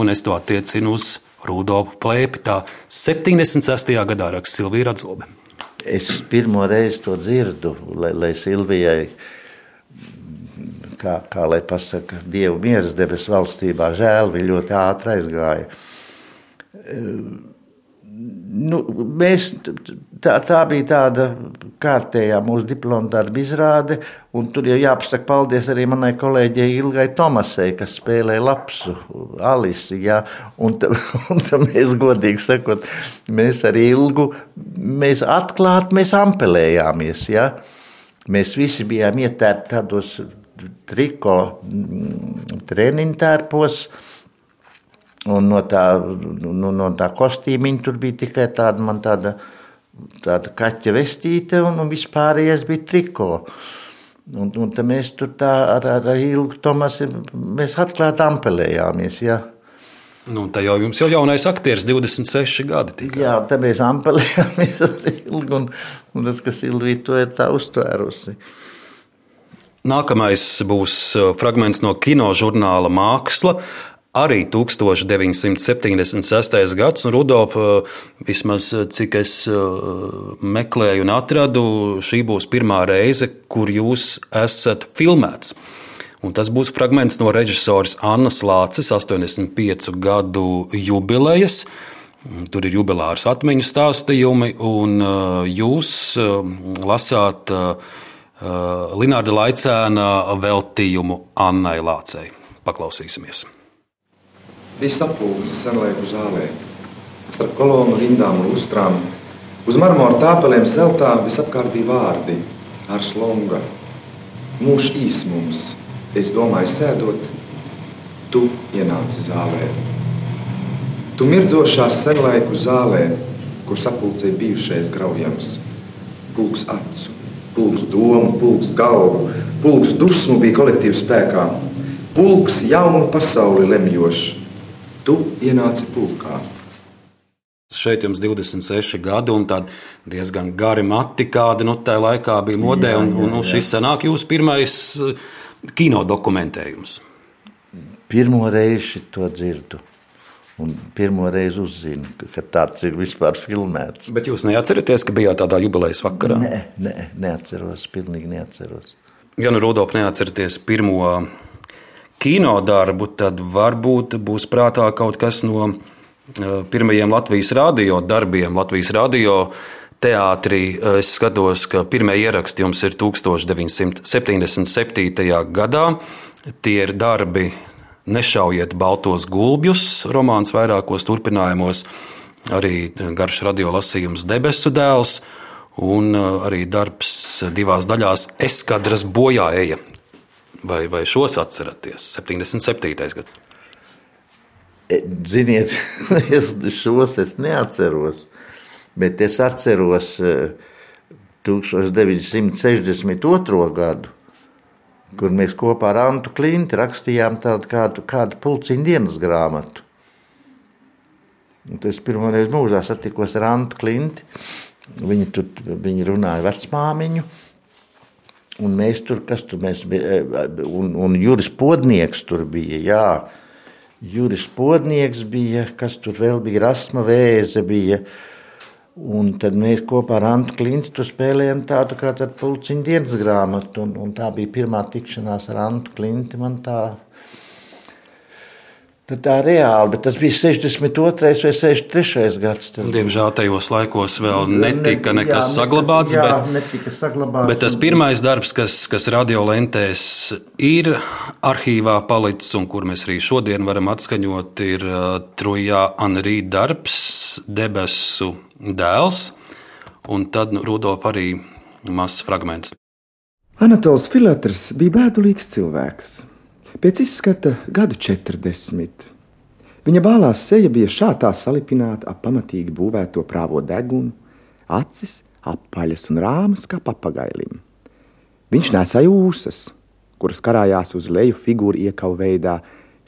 un es to attiecinu uz Rudolfu Plēpi. Tā 76. gadā raksta Silvija Radzobe. Es pirmo reizi to dzirdu, lai, lai Silvijai, kā, kā lai pasaka, Dievu mieras debesu valstībā, žēl, viņa ļoti ātri aizgāja Nu, mēs, tā, tā bija tāda kārtējā mūsu diploma darba izrāde, tur jau jāpasaka paldies arī manai kolēģei Ilgai Tomasei, kas spēlēja lapsu Alisi, jā, un, ta, un ta mēs godīgi sakot, mēs ar Ilgu, mēs atklāt, mēs ampelējāmies, jā. Mēs visi bijām ietērti tādos triko mm, treniņu tērpos, Un no tā, nu, no tā kostīmiņa tur bija tikai tāda, man tāda, tāda kaķa vestīte, un, un vispārējais bija triko. Un, un tad mēs tur tā ar, ar Ilgu Tomasu, mēs atklāti ampelējāmies, jā. Nu, tā jau jums jau jaunais aktieris, 26 gadi. Tikai. Jā, tā mēs ampelējāmies ar Ilgu, un, un tas, kas Ilvija to ir tā uztvērusi. Nākamais būs uh, fragments no kino žurnāla Māksla arī 1976. gads, un Rudolf, eh, vismaz eh, cik es eh, meklēju un atradu, šī būs pirmā reize, kur jūs esat filmēts. Un tas būs fragments no režisoras Annas Lācis 85 gadu jubilejas. Tur ir jubilārs atmiņu stāstījumi, un jūs lasāt Linārda Laicēna veltījumu Annai Lācei. Paklausīsimies! Viss apgūlis senlaiku zālē. Starp kolonu rindām un lustrām, uz marmora tāpelēm zeltā visapkārt bija vārdi ar slonga. Mūžs īs mums, es domāju, sēdot, tu ienāci zālē. Tu mirdzošās senlaiku zālē, kur sapulcē bijušais graujams. Pulks acu, pulks domu, pulks galvu, pulks dusmu bija kolektīvs spēkā. Pulks jaunu pasauli lemjošs tu ienāci pulkā. Šeit jums ir 26 gadi, un diezgan gari mati, kāda nu, tajā laikā bija modē. Jā, jā. Un, un šis sanāk jūsu pirmais eh, kino dokumentējums. Pirmo reizi to dzirdu. Un pirmo reizi uzzinu, ka tāds ir vispār filmēts. Bet jūs neatceraties, ka bijāt tādā jubilejas vakarā? Nē, nē neatceros. Pilnīgi neatceros. Ja nu Rudolf neatceraties pirmo kino darbu, tad varbūt būs prātā kaut kas no eh, pirmajiem Latvijas radio darbiem. Latvijas radio teātrī eh, es skatos, ka pirmie ieraksti jums ir 1977. gadā. Tie ir darbi Nešaujiet baltos gulbjus, romāns vairākos turpinājumos, arī garš radio lasījums Debesu dēls, un eh, arī darbs divās daļās Eskadras bojāēja. Vai, vai šos atceraties? 77. gads. E, ziniet, es šos es neatceros, bet es atceros 1962. E, gadu, kur mēs kopā ar Antu Klintu rakstījām tādu kādu, kādu pulciņu dienas grāmatu. Un es pirmo reizi mūžā satikos ar Antu Klintu. Viņi, tur, viņi runāja vecmāmiņu, Un mēs tur, kas tur mēs bijām, eh, un, un Juris Podnieks tur bija, jā. Juris Podnieks bija, kas tur vēl bija, Rasma Vēze bija. Un tad mēs kopā ar Antu Klintu spēlējām tādu kā tādu pulciņu dienas grāmatu. Un, un tā bija pirmā tikšanās ar Antu Klintu. Man tā Tad tā reāli, bet tas bija 62. vai 63. gads. Diemžēl tajos laikos vēl netika nekas jā, saglabāts. Jā, bet, netika saglabāts. Bet tas pirmais darbs, kas, kas radiolentēs ir arhīvā palicis un kur mēs arī šodien varam atskaņot, ir uh, Trujā Anrī darbs, debesu dēls, un tad nu, Rudolf arī mazs fragments. Anatols Filatrs bija bēdulīgs cilvēks. Pēc izskata gadu 40. Viņa bālās seja bija šādā salipināta ap pamatīgi būvēto prāvo degunu, acis apaļas un rāmas kā papagailim. Viņš nesāja ūsas, kuras karājās uz leju figūru iekau veidā.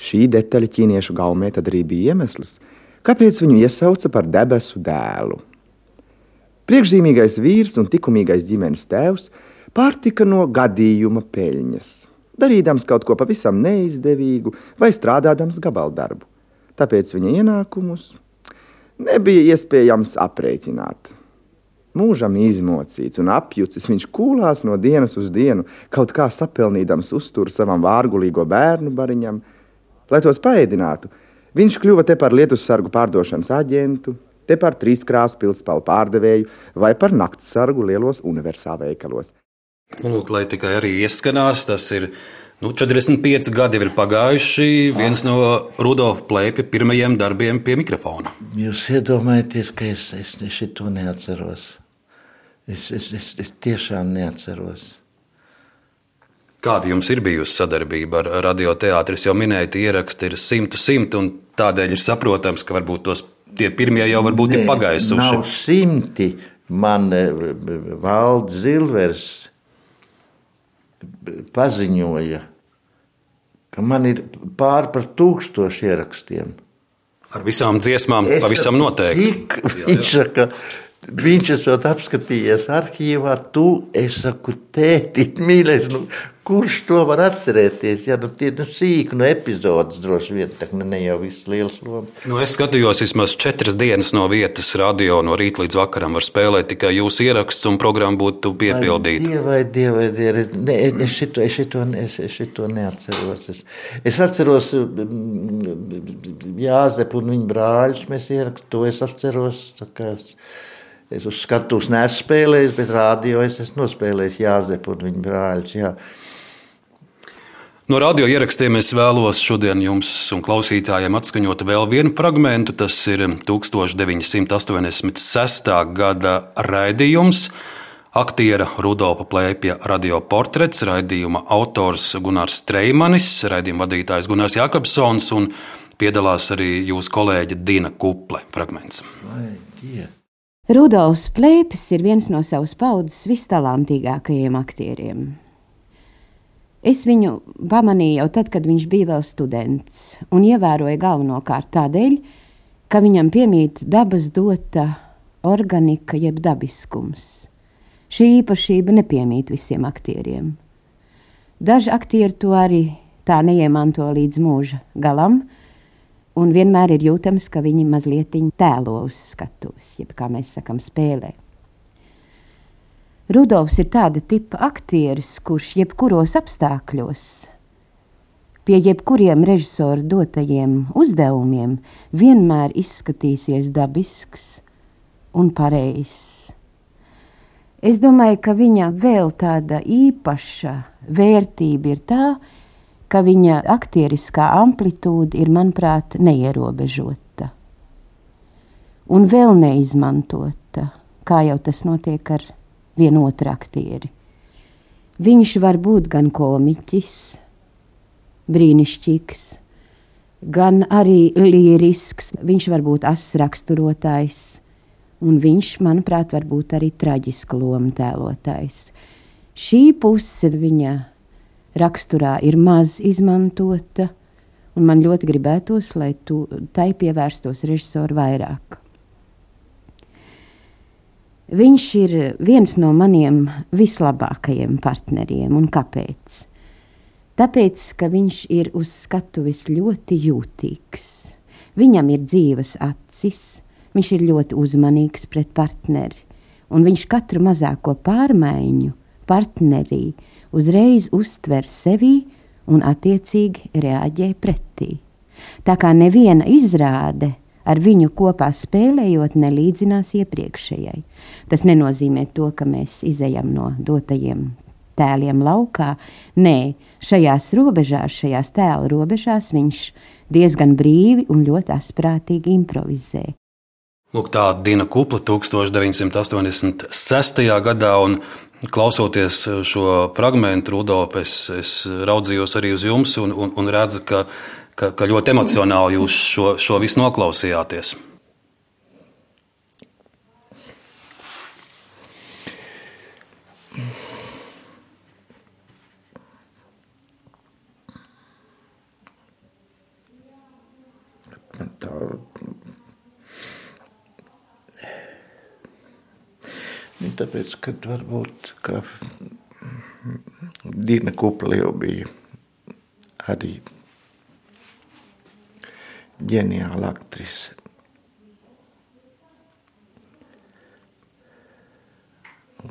Šī detaļa ķīniešu gaumē tad arī bija iemesls, kāpēc viņu iesauca par debesu dēlu. Priekšzīmīgais vīrs un likumīgais ģimenes tēvs pārtika no gadījuma peļņas darīdams kaut ko pavisam neizdevīgu vai strādādams gabaldarbu. Tāpēc viņa ienākumus nebija iespējams aprēķināt. Mūžam izmocīts un apjucis, viņš kūlās no dienas uz dienu, kaut kā sapelnīdams uzturu savam vārgulīgo bērnu bariņam. Lai tos paēdinātu, viņš kļuva te par lietus sargu pārdošanas aģentu, te par trīs krāsu pilspālu pārdevēju vai par nakts sargu lielos universālveikalos. Lūk, lai tikai arī ieskanās, tas ir nu, 45 gadi ir pagājuši. Viens no Rudolfa plēpja pirmajiem darbiem pie mikrofona. Jūs iedomājaties, ka es, es šo neatceros. Es, es, es, es tiešām neatceros. Kāda jums ir bijusi sadarbība ar radioteātri? Es jau minēju, ka ieraksti ir simtu simtu, un tādēļ ir saprotams, ka varbūt tos tie pirmie jau varbūt Nē, ir pagaisuši. Nav simti. Man eh, valde Zilvers paziņoja, ka man ir pār par tūkstošu ierakstiem. Ar visām dziesmām, es, pavisam noteikti. Cik, viņš saka, Viņš esot apskatījies arhīvā, tu, saku, tēti, mīļais, nu, kurš to var atcerēties? Ja, nu, tie nu, sīki no epizodes droši vien, tā nu, ne jau viss liels loma. Nu, es skatījos vismaz četras dienas no vietas radio, no rīta līdz vakaram var spēlēt tikai jūsu ieraksts un programma būtu piepildīta. Dievai, dievai, dievai, ne, es, šito, es, šito, es, es šito neatceros. Es, es atceros mm, Jāzepu un viņa brāļus, mēs ierakstu, to es atceros, tā kā es, uz skatuves nesu spēlējis, bet rādio es esmu nospēlējis Jāzepu un viņa brāļus. Jā. No radio ierakstiem es vēlos šodien jums un klausītājiem atskaņot vēl vienu fragment. Tas ir 1986. gada raidījums. Aktiera Rudolfa Plēpja radioportrets, raidījuma autors Gunārs Streimanis, raidījuma vadītājs Gunārs Jakobsons un piedalās arī jūsu kolēģe Dina Kuple fragments. Vai, yeah. Rudolfs Plēpis ir viens no savas paudzes vistalantīgākajiem aktieriem. Es viņu pamanīju jau tad, kad viņš bija vēl students, un ievēroju galvenokārt tādēļ, ka viņam piemīt dabas dota organika jeb dabiskums. Šī īpašība nepiemīt visiem aktieriem. Daži aktieri to arī tā neiemanto līdz mūža galam, un vienmēr ir jūtams, ka viņi mazliet tēlo uz skatuves, jeb kā mēs sakām, spēlē. Rudolfs ir tāda tipa aktieris, kurš jebkuros apstākļos, pie jebkuriem režisoru dotajiem uzdevumiem, vienmēr izskatīsies dabisks un pareizs. Es domāju, ka viņa vēl tāda īpaša vērtība ir tā, ka viņa aktieriskā amplitūda ir, manuprāt, neierobežota un vēl neizmantota, kā jau tas notiek ar vienu otru aktieri. Viņš var būt gan komiķis, brīnišķīgs, gan arī līrisks, viņš var būt asraksturotājs, un viņš, manuprāt, var būt arī traģisku lomu tēlotājs. Šī puse viņa raksturā ir maz izmantota, man ļoti gribētos, lai tu tai pievērstos režisoru vairāk. Viņš ir viens no maniem vislabākajiem partneriem, un kāpēc? Tāpēc, ka viņš ir uz skatuves ļoti jūtīgs. Viņam ir dzīves acis, viņš ir ļoti uzmanīgs pret partneri, un viņš katru mazāko pārmaiņu partnerī uzreiz uztver sevi un attiecīgi reaģē pretī. Tā kā neviena izrāde ar viņu kopā spēlējot nelīdzinās iepriekšējai. Tas nenozīmē to, ka mēs izejam no dotajiem tēliem laukā. Nē, šajās robežās, šajās tēla robežās viņš diezgan brīvi un ļoti asprātīgi improvizē. Lūk, tā Dina Kupla 1986. gadā, un Klausoties eh, šo fragment, Rudolf, es, es raudzījos arī uz jums un, un, un redzu, ka, ka, ka ļoti emocionāli jūs šo, šo visu noklausījāties. Tā Nu, tāpēc, kad varbūt ka Dina Kupla jau bija arī ģeniāla aktrise.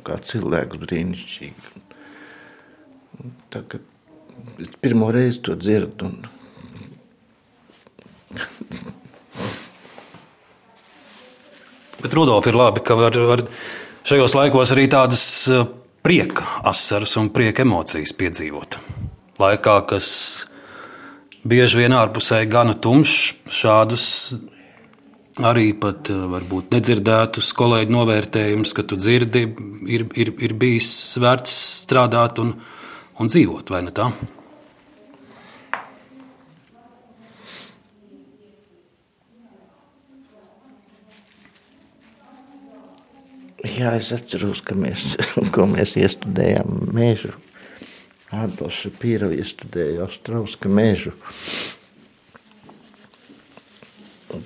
Kā cilvēks brīnišķīgi. Tagad pirmo reizi to dzirdu. Un, Bet Rudolf ir labi, ka var, var šajos laikos arī tādas eh, prieka asaras un prieka emocijas piedzīvot. Laikā, kas bieži vien ārpusē gana tumšs, šādus arī pat eh, varbūt nedzirdētus kolēģu novērtējumus, ka tu dzirdi, ir, ir, ir bijis vērts strādāt un, un dzīvot, vai ne tā? Jā, es atceros, ka mēs, ko mēs iestudējām mežu. Ādams Šapīra iestudēja Austrauska mežu.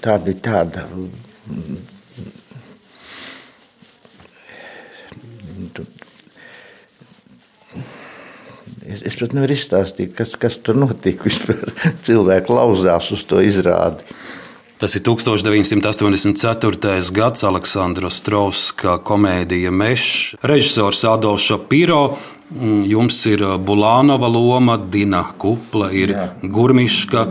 Tā bija tāda Es, es pat nevaru izstāstīt, kas, kas tur notika. Vispār cilvēki lauzās uz to izrādi. Tas ir 1984. gads Aleksandra Strauska komēdija Mešs, režisors Adolfs Šapiro. Mm, jums ir uh, Bulānova loma, Dina Kupla, ir Jā. Gurmiška.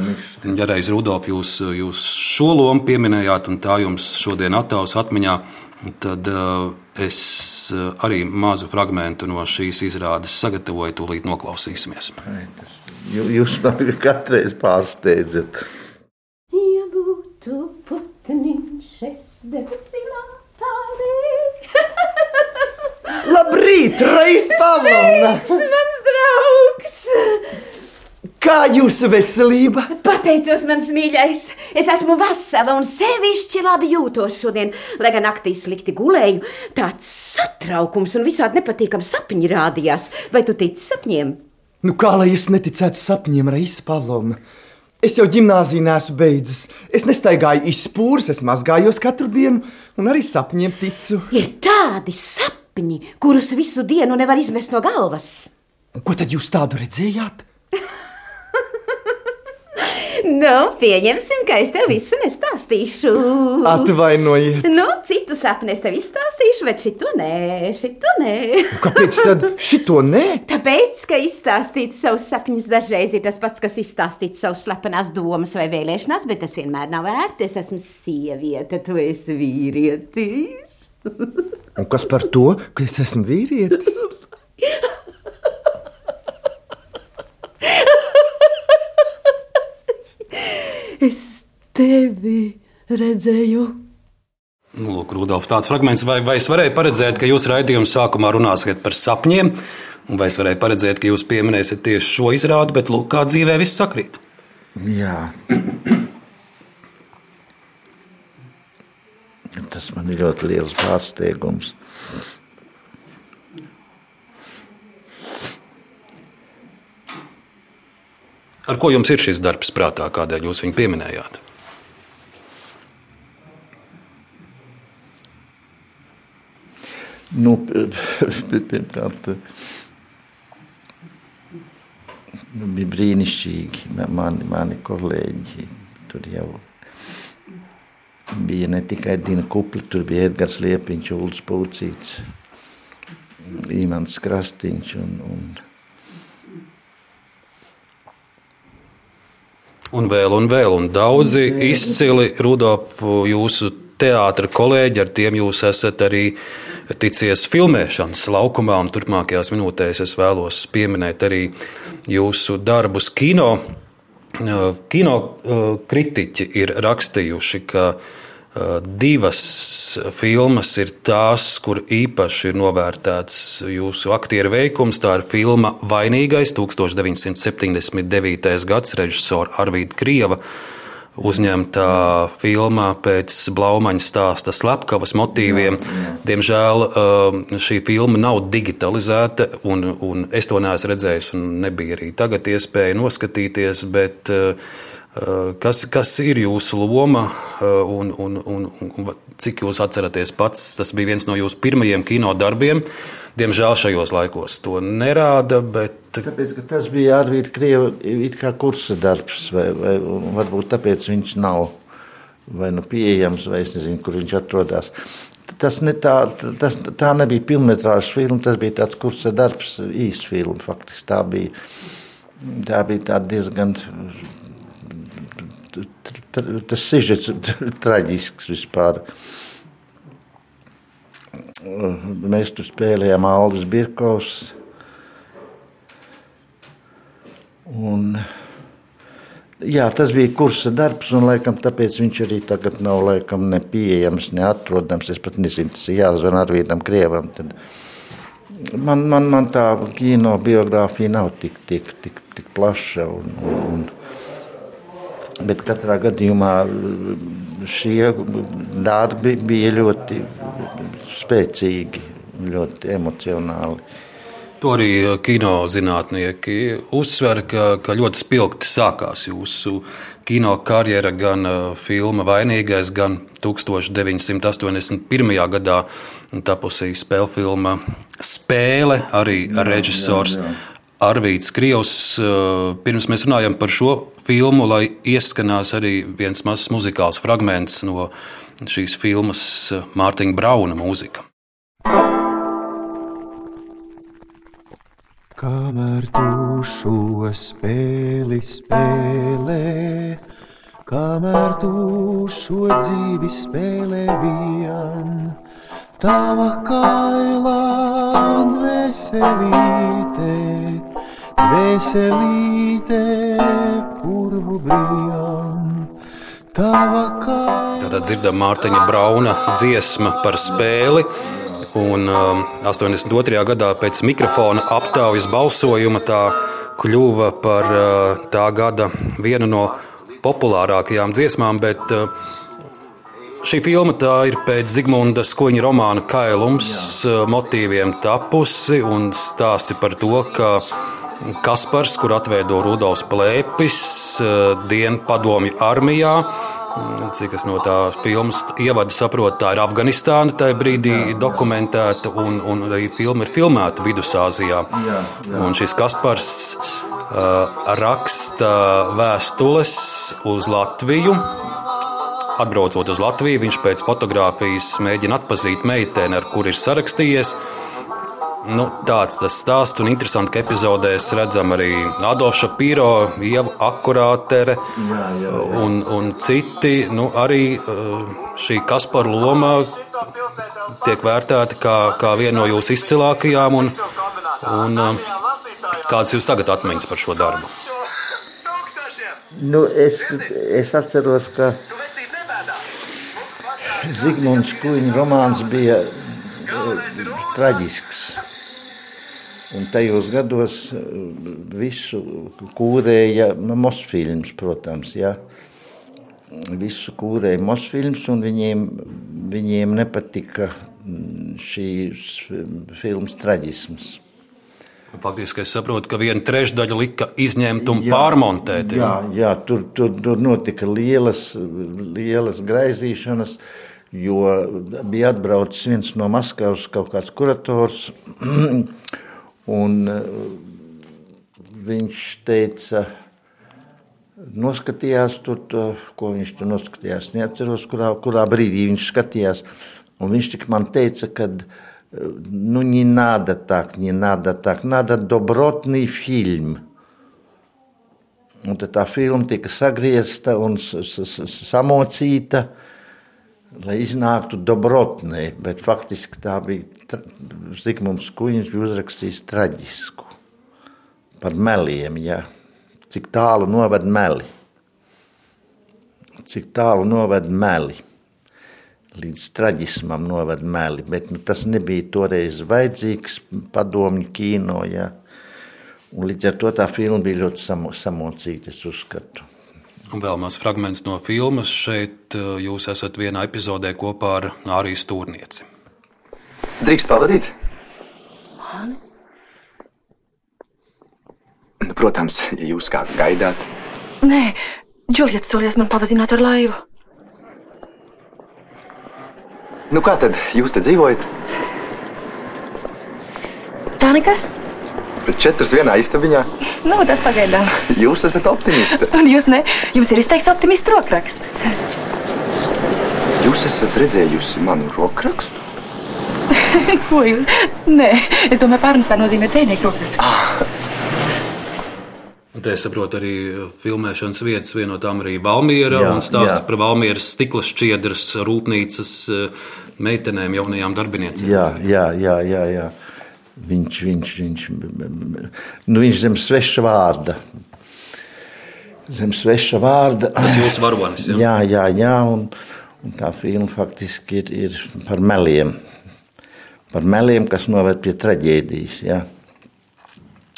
Ja reiz Rudolf jūs, jūs šo lomu pieminējāt, un tā jums šodien attaus atmiņā, tad uh, es uh, arī mazu fragment no šīs izrādes sagatavoju, tūlīt noklausīsimies. Jūs man katru reizi pārsteidzat es debesilā tālī. Labrīt, Reis Pavlovna! Mans draugs! Kā jūsu veselība? Pateicos, mans mīļais. Es esmu vesela un sevišķi labi jūtos šodien, lai gan naktī slikti gulēju. Tāds satraukums un visādi nepatīkams sapņi rādījās. Vai tu tici sapņiem? Nu, kā lai es neticētu sapņiem, Reisa Pavlovna? Es jau gimnāziju nesu beidzis. Es nestaigāju izpūrs, es mazgājos katru dienu un arī sapņiem ticu. Ir tādi sapņi, kurus visu dienu nevar izmest no galvas. Un ko tad jūs tādu redzējāt? Nu, pieņemsim, ka es tev visu nestāstīšu. Atvainojiet. Nu, citu sapni es tev izstāstīšu, bet šito nē, šito nē. Kāpēc tad šito nē? Tāpēc, ka izstāstīt savus sapņus dažreiz ir tas pats, kas izstāstīt savus slepenās domas vai vēlēšanās, bet tas vienmēr nav vērts. Es esmu sieviete, tu esi vīrietis. Un kas par to, ka es esmu vīrietis? Es tevi redzēju. Nu, lūk, Rudolf, tāds fragments, vai, vai es varēju paredzēt, ka jūs raidījuma sākumā runāsiet par sapņiem, vai es varēju paredzēt, ka jūs pieminēsiet tieši šo izrādi, bet lūk, kā dzīvē viss sakrīt. Jā. Tas man ir ļoti liels pārsteigums. Ar ko jums ir šis darbs prātā, kādēļ jūs viņu pieminējāt? Nu, pirmkārt, nu, bija brīnišķīgi. Mani, mani kolēģi tur jau bija ne tikai Dina Kupla, tur bija Edgars Liepiņš, Uldis Pūcīts, Imants Krastīņš un, un Un vēl, un vēl, un daudzi izcili Rudolfu jūsu teātra kolēģi, ar tiem jūs esat arī ticies filmēšanas laukumā, un turpmākajās minūtēs es vēlos pieminēt arī jūsu darbus kino. Kino kritiķi ir rakstījuši, ka divas filmas ir tās, kur īpaši ir novērtēts jūsu aktieru veikums. Tā ir filma Vainīgais 1979. gads režisora Arvīda Krieva uzņemta filmā pēc Blaumaņa stāsta slepkavas motīviem. Jā, jā. Diemžēl šī filma nav digitalizēta, un, un es to neesmu redzējis, un nebija arī tagad iespēja noskatīties. Bet, Kas, kas ir jūsu loma un, un, un, un cik jūs atceraties pats? Tas bija viens no jūsu pirmajiem kino darbiem. Diemžēl šajos laikos to nerāda. Bet... Tāpēc, tas bija arī Krievijas kursa darbs, vai, vai varbūt tāpēc viņš nav vai nu pieejams, vai es nezinu, kur viņš atrodas. Tas, ne tā, tas tā nebija pilnmetrāžas filma, tas bija tāds kursa darbs, īsts filma. Faktiski tā bija, tā bija diezgan tas sižets traģisks vispār. Mēs tur spēlējām Aldus Birkovs. Un, jā, tas bija kursa darbs, un laikam, tāpēc viņš arī tagad nav laikam, ne pieejams, neatrodams. Es pat nezinu, tas ir jāzvan Arvīdam Krievam. Tad man, man, man tā kino biogrāfija nav tik, tik, tik, tik plaša. Un, un, bet katrā gadījumā šie darbi bija ļoti spēcīgi, ļoti emocionāli. To arī kino zinātnieki uzsver, ka, ka ļoti spilgti sākās jūsu kino karjera, gan filma Vainīgais, gan 1981. gadā tapusī spēļu filma Spēle, arī jā, režisors jā, jā. Arvīts Krievs. Pirms mēs runājam par šo filmu, lai ieskanās arī viens mazs muzikāls fragments no šīs filmas Mārtiņa Brauna mūzika. Kamēr tu šo spēli spēlē, kamēr tu šo dzīvi spēlē vien, tava kaila un veselīte, purvu brīvām. Tātad dzirdam Mārtiņa Brauna dziesma par spēli. Un um, 82. gadā pēc mikrofona aptaujas balsojuma tā kļuva par uh, tā gada vienu no populārākajām dziesmām. Bet, uh, Šī filma ir pēc Zigmunda Skoņa romāna Kailums. Uh, motīviem tapusi un stāsti par to, ka Kaspars, kur atveido Rudolfs Plēpis, uh, dienu padomju armijā, Cik es no tā filmas ievada saprotu, tā ir Afganistāna tajā brīdī jā, jā. dokumentēta, un, un arī filma ir filmēta Vidusāzijā. Jā, jā. Un šis Kaspars uh, raksta vēstules uz Latviju. Atbraucot uz Latviju, viņš pēc fotografijas mēģina atpazīt meiteni, ar kuru ir sarakstījies. Nu, tāds tas stāsts, un interesanti, ka epizodēs redzam arī Adolfu Šapīro, Ievu Akurātere jā, jā, jā. Un, un citi. Nu, arī uh, šī Kaspara loma tiek vērtēta kā, kā viena no jūsu izcilākajām. Un, un, uh, kādas jūs tagad atmiņas par šo darbu? Nu, es, es atceros, ka Zigmunds Kuņa romāns bija traģisks. Un tajos gados eh, visu kūrēja Mosfilms, protams. Ja. Visu kūrēja Mosfilms, un viņiem, viņiem nepatika mm, šīs filmas traģisms. Faktiski es saprotu, ka viena trešdaļa lika izņemt un jā, pārmontēt. Jā, jā tur, tur, tur notika lielas, lielas graizīšanas, jo bija atbraucis viens no Maskavas kaut kāds kurators. Un eh, viņš teica, noskatījās tur, to, ko viņš tur noskatījās. Neatceros, kurā, kurā brīdī viņš skatījās. Un viņš tik man teica, ka ну не надо так, не надо так, надо добротный фильм. Un tad tā filma tika sagriezta un samocīta, lai iznāktu dobrotnē, bet faktiski tā bija Zigmunds Kuņš bija uzrakstījis traģisku par meliem, ja? cik tālu noved meli. Cik tālu noved meli. Līdz traģismam noved meli, bet nu, tas nebija toreiz vajadzīgs padomju kino, ja? Un līdz ar to tā filma bija ļoti samo, samocīta, es uzskatu. Un vēl maz fragments no filmas. Šeit eh, jūs esat vienā epizodē kopā ar Ārijas Tūrnieci. Drīkst pavadīt? Man? Nu, protams, ja jūs kādu gaidāt. Nē, Džuljets solies man pavazināt ar laivu. Nu, kā tad jūs te dzīvojat? Tā nekas. Bet četras vienā istabiņā. Nu, tas pagaidām. Jūs esat optimiste. Un jūs ne? Jums ir izteikts optimistu rokraksts. Jūs esat redzējusi manu rokrakstu? Ko jūs? Nē, es domāju, pārnestā nozīmē dzēnieku rokraksts. Ah. Un te es saprotu, arī filmēšanas vietas viena no tām arī Valmiera Jā, un stāsts jā. par Valmieras stikla šķiedras rūpnīcas eh, meitenēm, jaunajām darbiniecēm. Jā, jā, jā, jā, jā. Viņš, viņš, viņš, nu, viņš zem sveša vārda. Zem sveša vārda. Tas jūsu varonis, jā? Jā, jā, jā un, un tā filma faktiski ir, ir par meliem. Par meliem, kas noved pie traģēdijas. Jā.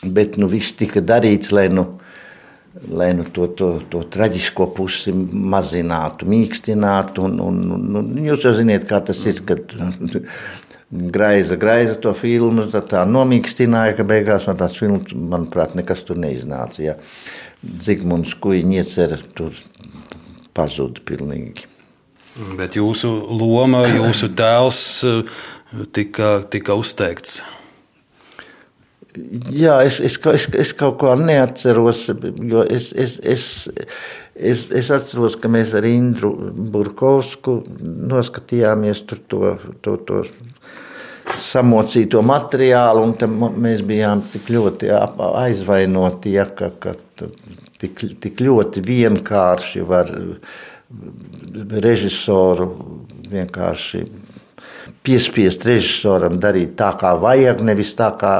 Bet nu, viss tika darīts, lai, nu, lai nu, to, to, to traģisko pusi mazinātu, mīkstinātu. Un, un, un, un jūs jau zināt, kā tas ir, kad Graiza, graiza to filmu, tad tā nomīkstināja, ka beigās no tās filmas, manuprāt, nekas tur neiznāca. Ja. Zigmunds Kuiņš iecer tur pazuda pilnīgi. Bet jūsu loma, jūsu tēls tika, tika uzteikts. Jā, es, es, es, es kaut ko neatceros, jo es, es, es, es, es atceros, ka mēs ar Indru Burkovsku noskatījāmies to, to, to samocīto materiālu, un mēs bijām tik ļoti aizvainoti, ja, ka, ka tik, tik ļoti vienkārši var režisoru vienkārši piespiest režisoram darīt tā, kā vajag, nevis tā, kā,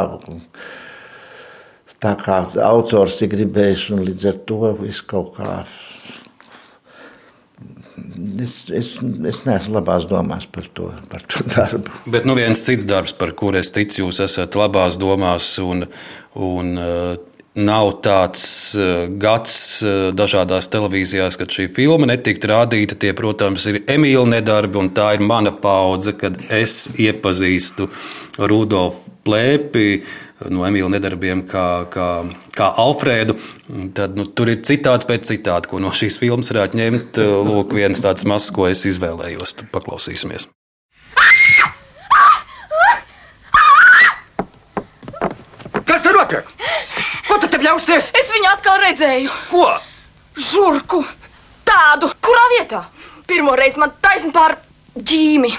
tā kā autors ir gribējis. Līdz ar to es kaut kā. Es, es, es neesmu labās domās par to, par to darbu. Bet nu viens cits darbs, par kuru es ticu, jūs esat labās domās, un, un uh, nav tāds uh, gads uh, dažādās televīzijās, kad šī filma netiktu rādīta. Tie, protams, ir Emīļa nedarbi, un tā ir mana paudze, kad es iepazīstu Rudolfu Plēpi no Emīļa nedarbiem, kā, kā, kā Alfrēdu. Tad, nu, tur ir citāts pēc citāta, ko no šīs filmas varētu ņemt. Lūk, viens tāds mazs, ko es izvēlējos. Paklausīsimies. Kas tur notiek? Bļausties? Es viņu atkal redzēju. Ko? Žurku. Tādu. Kurā vietā? Pirmo reizi man taisn pār ģīmi.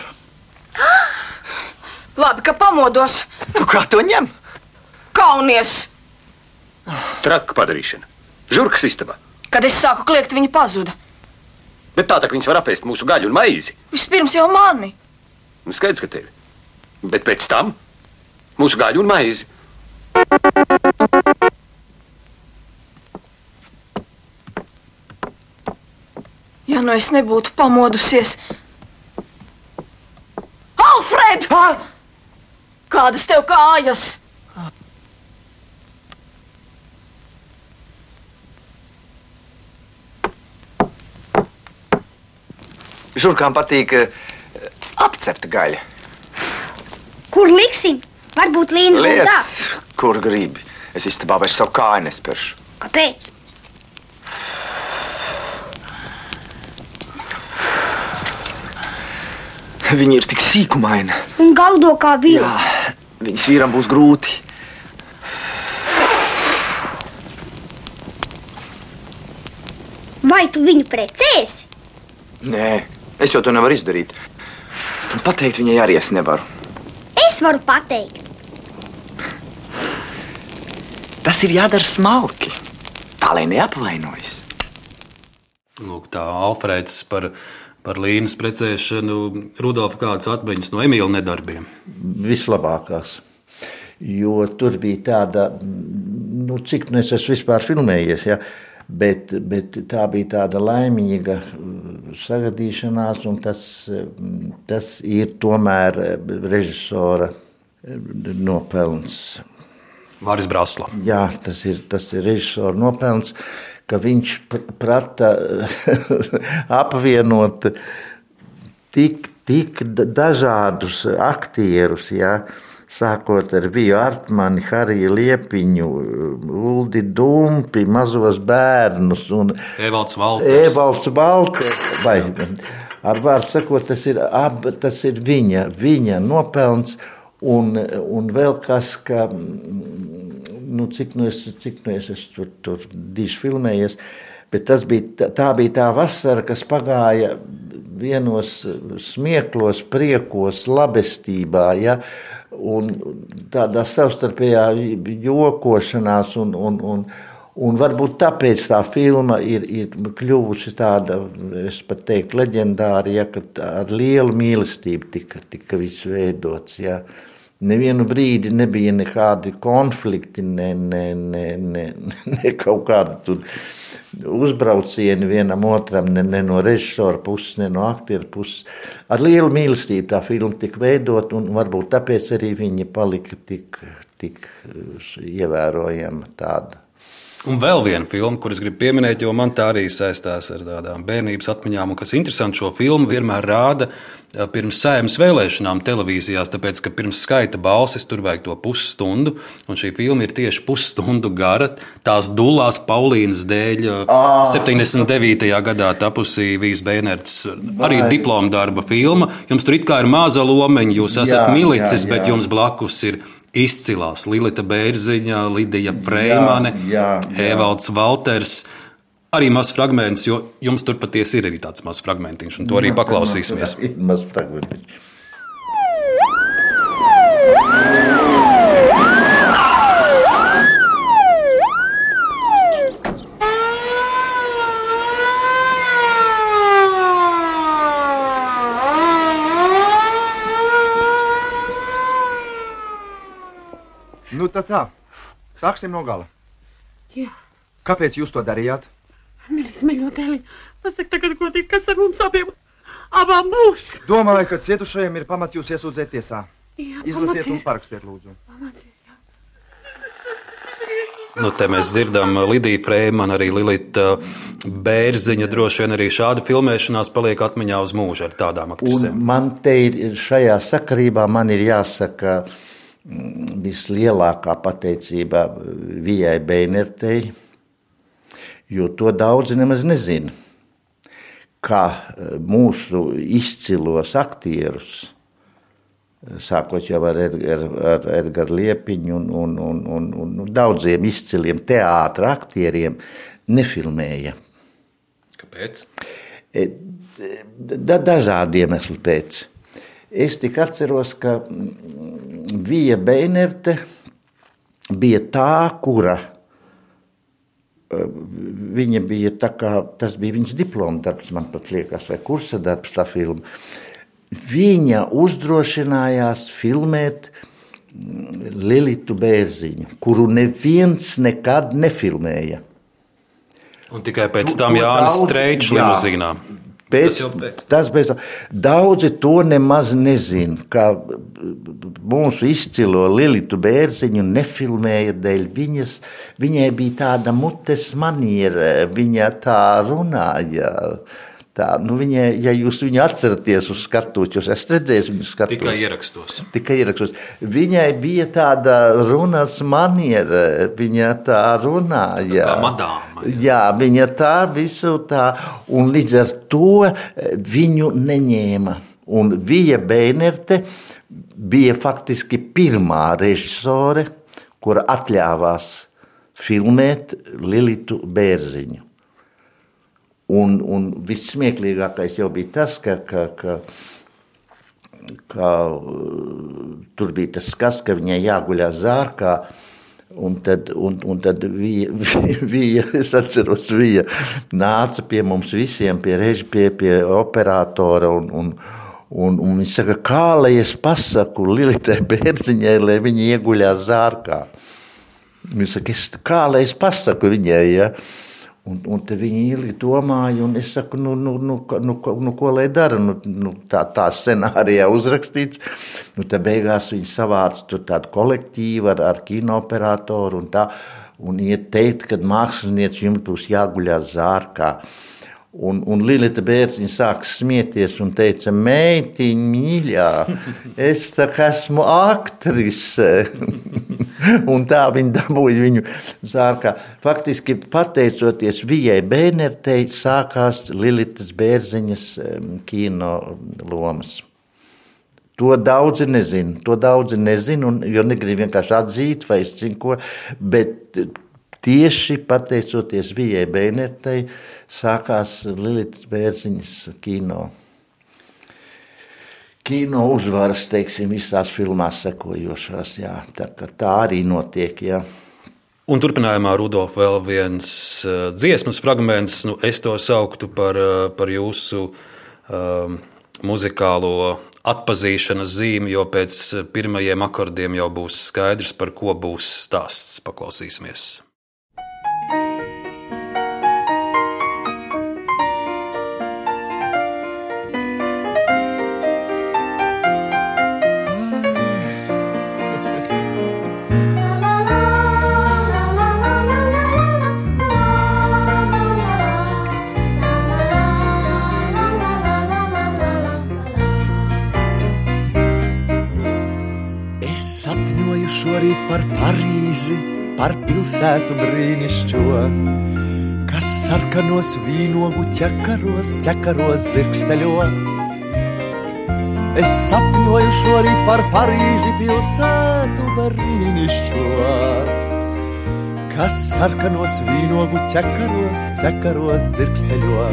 Labi, ka pamodos. Nu, kā to ņem? Kaunies. Traka padarīšana. Žurkas istabā. Kad es sāku kliegt, viņa pazuda. Bet tā, tā ka viņas var apēst mūsu gaļu un maizi. Vispirms jau mani. Nu, skaidrs, ka tevi. Bet pēc tam mūsu gaļu un maizi. Ja nu es nebūtu pamodusies. Alfred! Kādas tev kājas? Žurkām patīk eh, apcepta gaļa. Kur liksim? Varbūt līnijas tā. Lietas, kur gribi. Es istabā vairs savu kāju nespēršu. Kāpēc? Viņa ir tik sīkumaina. Un galdo kā vīrs. Jā, viņas vīram būs grūti. Vai tu viņu precēsi? Nē, es jau to nevaru izdarīt. Pateikt viņai arī es nevaru. Es varu pateikt. Tas ir jādara smalki. Tā lai neapvainojas. Lūk, tā Alfrēds par, par līnijas precēšanu. Rudolf, kādas atmiņas no Emīļa nedarbiem? Vislabākās. Jo tur bija tāda, nu, cik nu es esmu vispār filmējies. Ja? Bet, bet tā bija tāda laimīga mm, sagadīšanās, un tas, mm, tas ir tomēr režisora mm, nopelns. Māris Brasla. Jā, tas ir, tas ir režisora nopelns, ka viņš pr- prata apvienot tik, tik da- dažādus aktierus. Ja? Sākot ar Viju Artmani, Hariju Liepiņu, Uldi Dumpi, mazos bērnus un Evalds Valters. Evalds Valters. Vai, ar vārdu sakot, tas ir, ab, tas ir viņa, viņa nopelns. Un, un vēl kas, ka, nu, cik nu es, cik nu es, es tur, tur diži filmējies, bet tas bija, tā- bija tā vasara, kas pagāja vienos smieklos, priekos, labestībā, ja, un tādā savstarpējā jokošanās un, un, un, Un varbūt tāpēc tā filma ir, ir kļuvusi tāda, es pat teiktu, leģendāra, ja, ka ar lielu mīlestību tika, tika viss veidots. Ja. Nevienu brīdi nebija nekādi konflikti, ne, ne, ne, ne, ne kaut kāda uzbraucieni vienam otram, ne, ne no režisora puses, ne no aktieru puses. Ar lielu mīlestību tā filma tika veidot, un varbūt tāpēc arī viņa palika tik, tik ievērojama tāda. Un vēl viena filma, kuras gribu pieminēt, jo man tā arī saistās ar tādām bērnības atmiņām, un kas interesanti, šo filmu vienmēr rāda pirms sēmas vēlēšanām televīzijās, tāpēc, ka pirms skaita balsis tur vajag to pusstundu, un šī filma ir tieši pusstundu gara. Tās dulās Paulīnas dēļ oh. 79. gadā tapusī Vīs Bēnerts, arī diploma darba filma. Jums tur it kā ir maza lomeņa, jūs esat jā, milicis, jā, jā. bet jums blakus ir izcilās Lilita Bērziņa, Lidija Freimane, Evalds Valters. Arī mazs fragments, jo jums tur patiesi ir arī tāds mazs fragmentiņš, un to arī paklausīsimies. Mazs fragmentiņš. Nu, tā tā. Sāksim no gala. Jā. Kāpēc jūs to darījāt? Milis, mīļotēli, pasak tagad godīgi, kas ar mums abiem, abām būs. Domāju, ka cietušajiem ir pamats jūs iesūdzēt tiesā. Jā, Izlasiet un parakstiet, lūdzu. Pamats. Nu, te mēs dzirdam Lidiju Freimanu, arī Lilita Bērziņa. Droši vien arī šāda filmēšanās paliek atmiņā uz mūžu ar tādām. Un man te ir šajā sakarībā man ir jāsaka mm, vislielākā pateicība Vijai Beinertei, jo to daudzi nemaz nezina. Kā mūsu izcilos aktierus sākot jau ar, Edgar, ar Edgars Liepiņu un, un, un, un, un daudziem izciliem teātra aktieriem, nefilmēja. Kāpēc? E, da, dažādu iemeslu pēc. Es tik atceros, ka Vija Beinerte bija tā, kura e, viņa bija tā kā, tas bija viņas diploma darbs, man pat liekas, vai kursa darbs tā filma viņa uzdrošinājās filmēt mm, Lilitu Bērziņu, kuru neviens nekad nefilmēja. Un tikai pēc tam Jānis Streičs limuzīnā. Pēc, tas, tas bez, daudzi to nemaz nezina, ka mūsu izcilo Lilitu Bērziņu nefilmēja dēļ viņas. Viņai bija tāda mutes maniera, viņa tā runāja. Tā, nu viņa, ja jūs viņu atceraties uz skatuves, jūs esat redzējis viņu skatuves. Tikai ierakstos. Tikai ierakstos. Viņai bija tāda runas maniera, viņa tā runāja. Tā madāma. Jā. jā, viņa tā visu tā, un līdz ar to viņu neņēma. Un Vija Beinerte bija faktiski pirmā režisore, kura atļāvās filmēt Lilitu Bērziņu. Un, un viss smieklīgākais jau bija tas, ka, ka, ka, ka tur bija tas skats, ka viņai jāguļās zārkā. Un tad, un, un tad vija, vija, es atceros, viņa nāca pie mums visiem, pie režģa, pie, pie operatora. Un, un, un, un viņš saka, kā lai es pasaku Lilitai Bērziņai, lai viņa ieguļās zārkā. Viņš saka, es, kā lai es pasaku viņai, ja? Un, un viņi ilgi domāja, un es saku, nu, nu, nu, nu, nu ko lai dara. Nu, nu, tā tā scenārijā uzrakstīts. Nu, tad beigās viņi savāca tādu kolektīvu ar, ar kinoperatoru un tā. Un iet teikt, ka mākslinieci jums būs jāguļās zārkā. Un, un Lilita Bērziņa sāka smieties un teica, meitiņa mīļā, es tā kā esmu aktrise. un tā viņa dabūja viņu zārkā. Faktiski pateicoties Vijai Bēnertei, sākās Lilitas Bērziņas kino lomas. To daudzi nezina. To daudzi nezina, un, jo negrib vienkārši atzīt, vai es zinu ko. Bet tieši pateicoties Vijai Bēnertei, sākās Lilitas Bērziņas kino. Kino uzvaras, teiksim, visās filmās sekojošās. Jā. Tā, tā arī notiek. Jā. Un turpinājumā Rudolf vēl viens uh, dziesmas fragments, nu, es to sauktu par, uh, par jūsu um, muzikālo atpazīšanas zīmi, jo pēc pirmajiem akordiem jau būs skaidrs, par ko būs stāsts. Paklausīsimies! Par pilsētu brīnišķo, kas sarkanos vīnogu ķekaros, ķekaros dzirksteļo. Es sapņoju šorīt par Parīzi pilsētu brīnišķo, kas sarkanos vīnogu ķekaros, ķekaros dzirksteļo.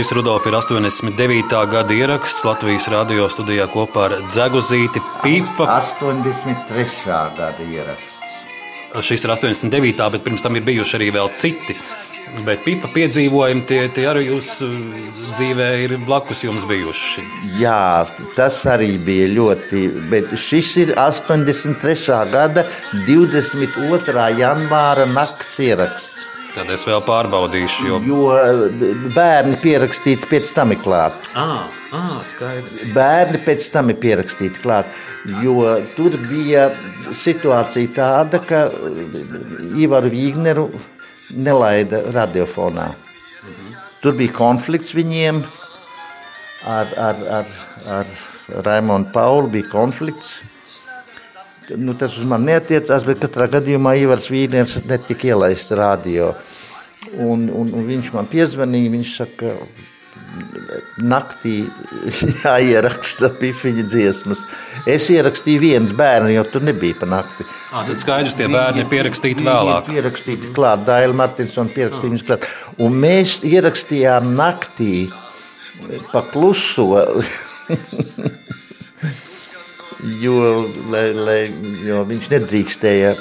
Šis Rudolf ir 89. gada ieraksts Latvijas radio studijā kopā ar Dzeguzīti Pīfa. 83. gada ieraksts. Šis ir 89. bet pirms tam ir bijuši arī vēl citi. Bet pipa piedzīvojumi tie, tie arī jūsu dzīvē ir blakus jums bijuši. Jā, tas arī bija ļoti. Bet šis ir 83. gada 22. janvāra nakts ieraksts. Tad es vēl pārbaudīšu, jo, jo bērni pierakstīti pēc tam ir klāt. Ah, ah, skaidrs. Bērni pēc tam ir pierakstīti klāt, jo tur bija situācija tāda, ka Ivaru Vīgneru nelaida radiofonā. Mhm. Tur bija konflikts viņiem ar, ar, ar, ar Raimonu Paulu, bija konflikts. Nu, tas uz mani neatiecās, bet katrā gadījumā Ivars Vīners netika ielaists radio. Un, un, un viņš man piezvanīja, viņš saka, naktī jāieraksta pifiņa dziesmas. Es ierakstīju viens bērnu, jo tur nebija pa nakti. À, tad skaidrs, tie bērni ir pierakstīti vēlāk. Pierakstīti klāt, Daila Martinsona pierakstīja viņus klāt. Un mēs ierakstījām naktī pa kluso. jo, lai, lai, jo viņš nedrīkstēja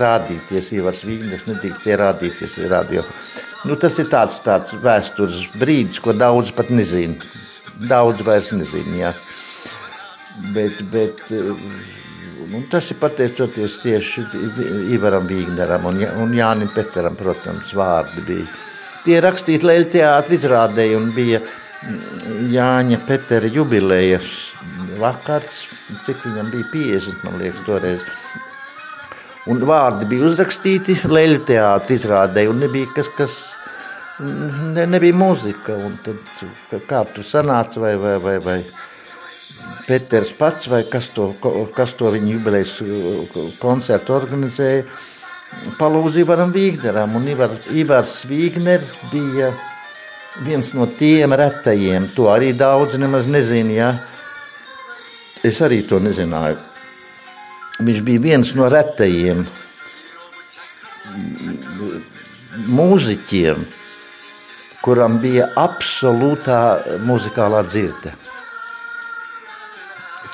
rādīties, Ivars Vīgnes nedrīkstēja rādīties radio. Nu, tas ir tāds, tāds vēstures brīdis, ko daudz pat nezina. Daudz vairs nezina, jā. Bet, bet nu, tas ir pateicoties tieši Ivaram Vīgneram un, un Jānim Peteram, protams, vārdi bija. Tie rakstīti Leļa teātra izrādē un bija Jāņa Petera jubilejas vakars, cik viņam bija 50, man liekas, toreiz. Un vārdi bija uzrakstīti Leļu teātrī izrādē, un nebija kas, kas ne, nebija muzika. Un tad, kā tur sanāca, vai, vai, vai, vai Peters pats, vai kas to, kas to viņa jubilejas koncertu organizēja, palūdz Ivaram Vīgneram, un Ivar, Ivars Vīgners bija viens no tiem retajiem, to arī daudzi nemaz nezina, ja? Es arī to nezināju. Viņš bija viens no retajiem mūziķiem, kuram bija absolūtā muzikālā dzirde.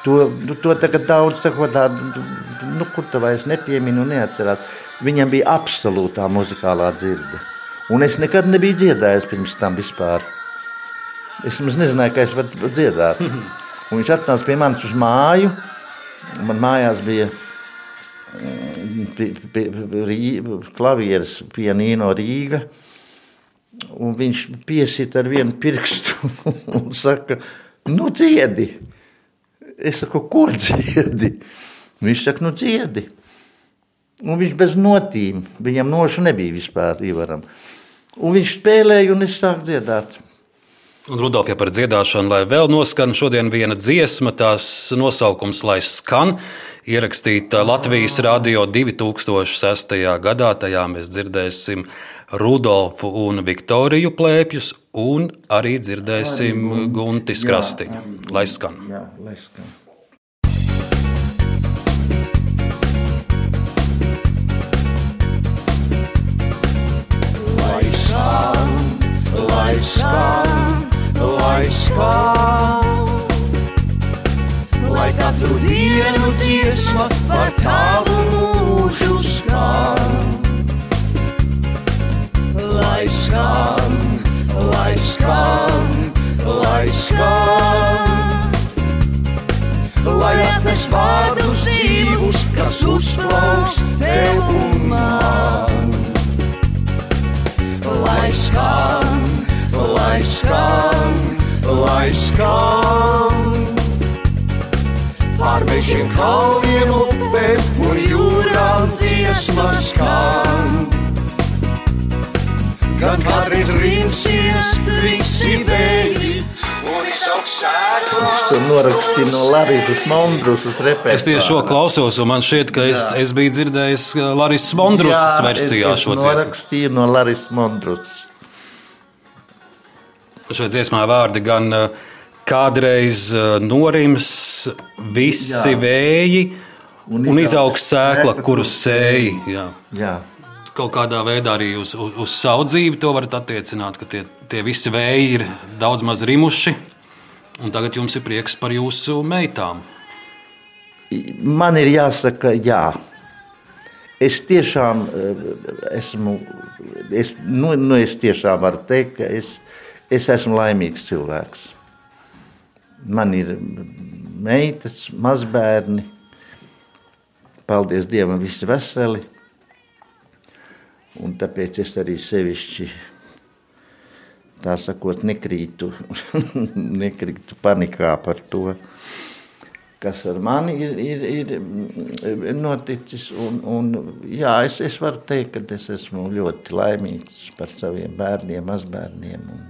To, nu, to tagad daudz tā, nu, kur tā vairs nepieminu neatcerās. Viņam bija absolūtā muzikālā dzirde. Un es nekad nebiju dziedājis pirms tam vispār. Es nezināju, ka es varu dziedāt. Un viņš atnāca pie manis uz māju. Man mājās bija mm, klavieres pianīno Rīga. Un viņš piesita ar vienu pirkstu un saka, nu dziedi. Es saku, ko dziedi? Viņš saka, nu dziedi. Un viņš bez notīm, viņam nošu nebija vispār Ivaram. Un viņš spēlēja un es sāku dziedāt. Rudolf, ja par dziedāšanu, lai vēl noskan šodien viena dziesma, tās nosaukums, lai skan, ierakstīta Latvijas radio 2006. gadā. Tajā mēs dzirdēsim Rudolfu un Viktoriju plēpjus, un arī dzirdēsim Guntis Krastiņu. Lai skan! Jā, lai skan. Lai skan, lai skan, lai skan, lai katru dienu dziesma par tavu mūžu skan. Lai skan, lai skan, lai skan. Lai atnes vārdus dzīvus, kas uzplauks tev un man. Lai skan, lai skan, lai skan. Pār mežiem, kalniem, upēm un jūrām dziesmas skan. Kad kādreiz rimsies visi vēji Es to norakstīju no Larijas Mondrus uz repetāru. Es tieši šo klausos, un man šķiet, ka es, es biju dzirdējis uh, Laris Mondrusas versijā es, šo es dziesmu. norakstīju no Larijas Mondrus. Šajā dziesmā vārdi gan uh, kādreiz uh, norims visi Jā. vēji un, un izaugs sēkla, kuru sēji. Jā. Jā. Kaut kādā veidā arī uz, uz, uz savu dzīvi to varat attiecināt, ka tie, tie visi vēji ir daudz maz rimuši. Un tagad jums ir prieks par jūsu meitām. Man ir jāsaka, jā. Es tiešām eh, esmu, es, nu, nu es tiešām varu teikt, ka es, es esmu laimīgs cilvēks. Man ir meitas, mazbērni, paldies Dievam, visi veseli. Un tāpēc es arī sevišķi, tā sakot, nekrītu, nekrītu panikā par to, kas ar mani ir, ir, ir noticis. Un, un, jā, es, es varu teikt, ka es esmu ļoti laimīgs par saviem bērniem, mazbērniem. Un,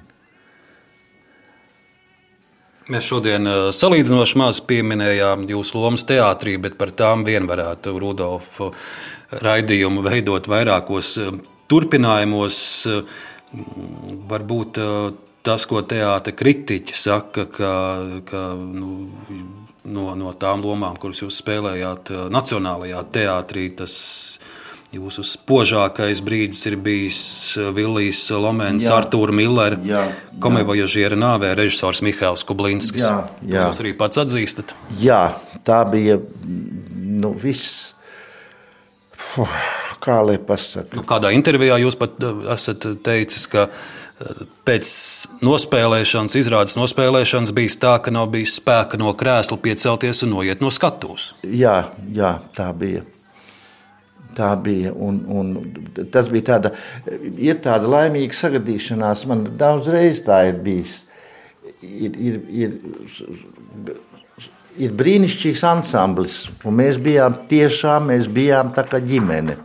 Mēs šodien uh, salīdzinoši maz pieminējām jūsu lomas teātrī, bet par tām vien varētu Rudolfu raidījumu veidot vairākos uh, turpinājumos. Uh, Varbūt tas, ko teātris kritiķi saka, ka, ka nu, no, no tām lomām, kuras jūs spēlējāt Nacionālajā teātrī, tas jūsu spožākais brīdis ir bijis uh, Villijs Lomens, Jā. Artūra Millera, Jā, komivojažiera nāvē, režisors Mihails Kublinskis. Jā, jā. Jūs arī pats atzīstat. jā, tā bija nu, viss. Kā lai pasakā? Nu, Kādā intervijā jūs pat uh, esat teicis, ka pēc nospēlēšanas, izrādes nospēlēšanas, bija tā, ka nav bijis spēka no krēsla piecelties un noiet no skatuves. Jā, jā, tā bija. Tā bija. Un, un tas bija tāda, ir tāda laimīga sagadīšanās. Man daudz reizes tā ir bijis. Ir, ir, ir, ir brīnišķīgs ansamblis. Mēs bijām tiešām mēs bijām tā kā ģimene.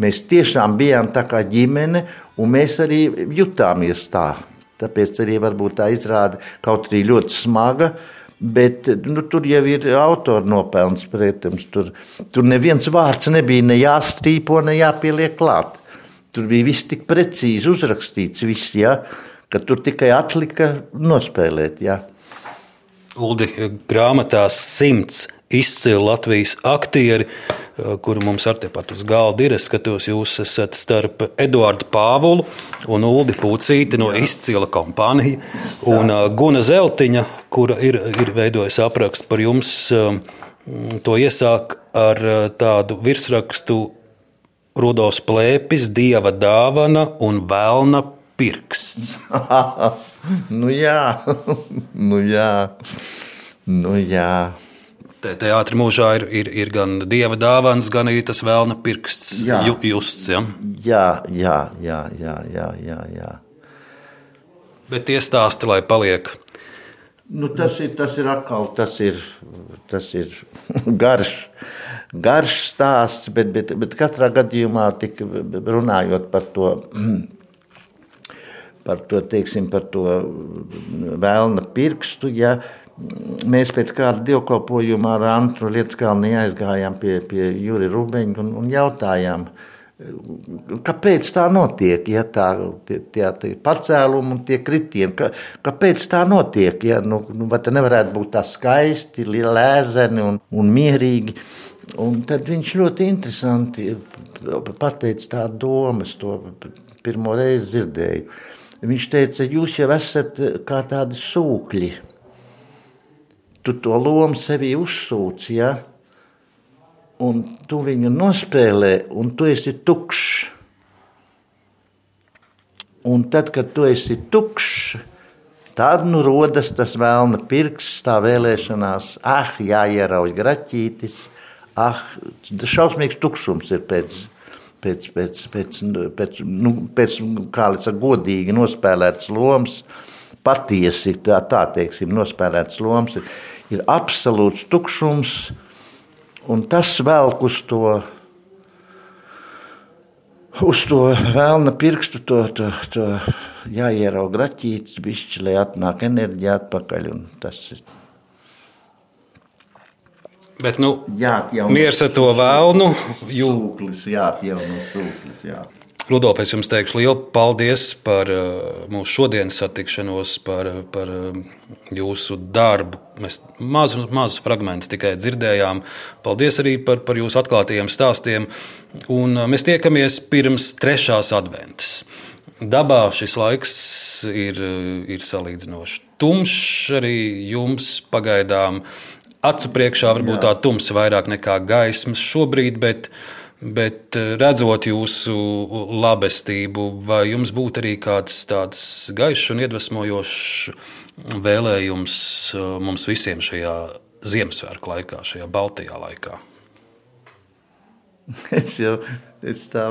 Mēs tiešām bijām tā kā ģimene, un mēs arī jutāmies tā. Tāpēc arī varbūt tā izrāda kaut arī ļoti smaga. Bet nu, tur jau ir autora nopelns, protams. Tur, tur neviens vārds nebija ne jāstrīpo, ne jāpieliek klāt. Tur bija viss tik precīzi uzrakstīts, viss, ja, ka tur tikai atlika nospēlēt. Ja. Uldi grāmatā simts izcili Latvijas aktieri, kuri mums ar tepat uz galda ir. Es skatos, jūs esat starp Eduardu Pāvulu un Uldi Pucīti no Jā. izcila kompānija. Un Jā. Guna Zeltiņa, kura ir, ir veidojusi aprakstu par jums, to iesāk ar tādu virsrakstu Rudolfs Plēpis, Dieva dāvana un Vēlna pirksts. nu jā, nu jā, nu jā. Te, teātris mūžā ir, ir, ir gan dieva dāvāns, gan arī tas vēlna pirksts, Jā. ju, justs. Ja? Jā, jā, jā, jā, jā, jā, jā. Bet tie stāsti, lai paliek. Nu, tas, ir, tas ir atkal tas ir, tas ir garš, garš stāsts, bet, bet, bet katrā gadījumā tik runājot par to. Par to, teiksim, par to vēlna pirkstu. Ja, mēs pēc kāda dievkalpojuma ar Antru Lietkalni aizgājām pie, pie Juri Rubeņa un, un jautājām, kāpēc tā notiek, ja tā tie, tie, tie pacēlumi un tie kritieni, ka, kāpēc tā notiek, ja, nu, nu, vai tā nevarētu būt tā skaisti, lēzeni un, un mierīgi. Un tad viņš ļoti interesanti pateica tādu domu, es to pirmo reizi dzirdēju. Viņš teica, jūs jau esat kā tādi sūkļi tu to lomu sevī uzsūci, ja? un tu viņu nospēlē, un tu esi tukšs. Un tad, kad tu esi tukšs, tad nu rodas tas vēlna pirksts, tā vēlēšanās, ah, jāierauj graķītis, ah, šausmīgs tukšums ir pēc, pēc, pēc, pēc, pēc, nu, pēc kā līdz ar godīgi nospēlētas lomas, patiesi tā, tā teiksim, nospēlētas lomas, ir, ir absolūts tukšums, un tas velk uz to uz to vēlna pirkstu, to, to, to jāierauga raķītis, bišķi, lai atnāk enerģija atpakaļ. Tas ir. Bet, nu, miers ar to vēlnu. Jū... Sūklis, jāatjauno sūklis, jā. Rudolf, es jums teikšu lielu paldies par uh, mūsu šodienas satikšanos, par, par uh, jūsu darbu. Mēs mazus maz fragmentus tikai dzirdējām. Paldies arī par, par jūsu atklātajiem stāstiem. Un uh, mēs tiekamies pirms trešās adventas. Dabā šis laiks ir, ir salīdzinoši tumšs arī jums pagaidām. Acu priekšā varbūt Jā. tā tumsa vairāk nekā gaismas šobrīd, bet uh, Bet eh, redzot jūsu labestību, vai jums būtu arī kāds tāds gaišs un iedvesmojošs vēlējums eh, mums visiem šajā Ziemassvētku laikā, šajā Baltijā laikā? Es jau es tā,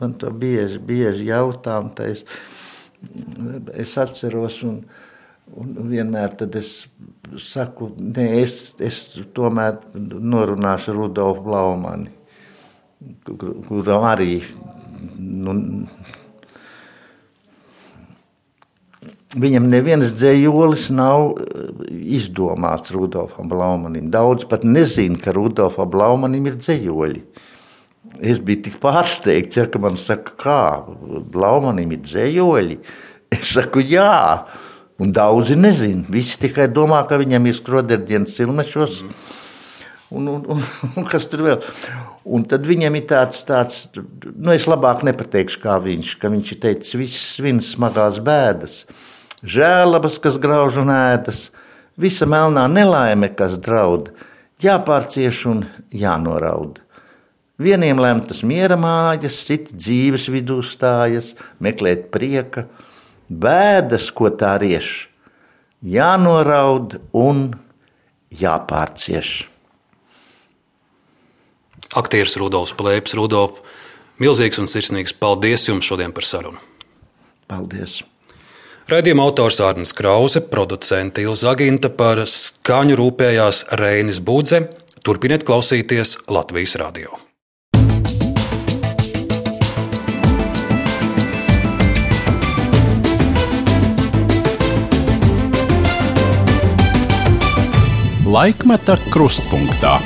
man to bieži, bieži jautām, es, es atceros, un, un vienmēr es saku, nē, es, es tomēr norunāšu Rudolfu Blaumani kuram arī nu, Viņam neviens dzējolis nav eh, izdomāts Rudolfam Blaumanim. Daudz pat nezina, ka Rudolfam Blaumanim ir dzējoļi. Es biju tik pārsteigts, ja, ka man saka, kā Blaumanim ir dzējoļi. Es saku, jā, un daudzi nezina. Visi tikai domā, ka viņam ir skroderdienas cilmešos. Mm un, un, un, un kas tur vēl. Un tad viņam ir tāds, tāds nu, es labāk nepateikšu, kā viņš, ka viņš ir teicis, viss svin smagās bēdas, žēlabas, kas grauž un ēdas, visa melnā nelaime, kas draud, jāpārcieš un jānoraud. Vieniem lemtas miera mājas, citi dzīves vidū stājas, meklēt prieka, bēdas, ko tā rieš, jānoraud un jāpārcieš aktieris Rudolfs Plēps. Rudolf, milzīgs un sirsnīgs paldies jums šodien par sarunu. Paldies! Radījuma autors Arnēs Krause, producente Ilza Aginta par skaņu rūpējās Reinis Budze. Turpiniet klausīties Latvijas radio. Laikmeta krustpunktā.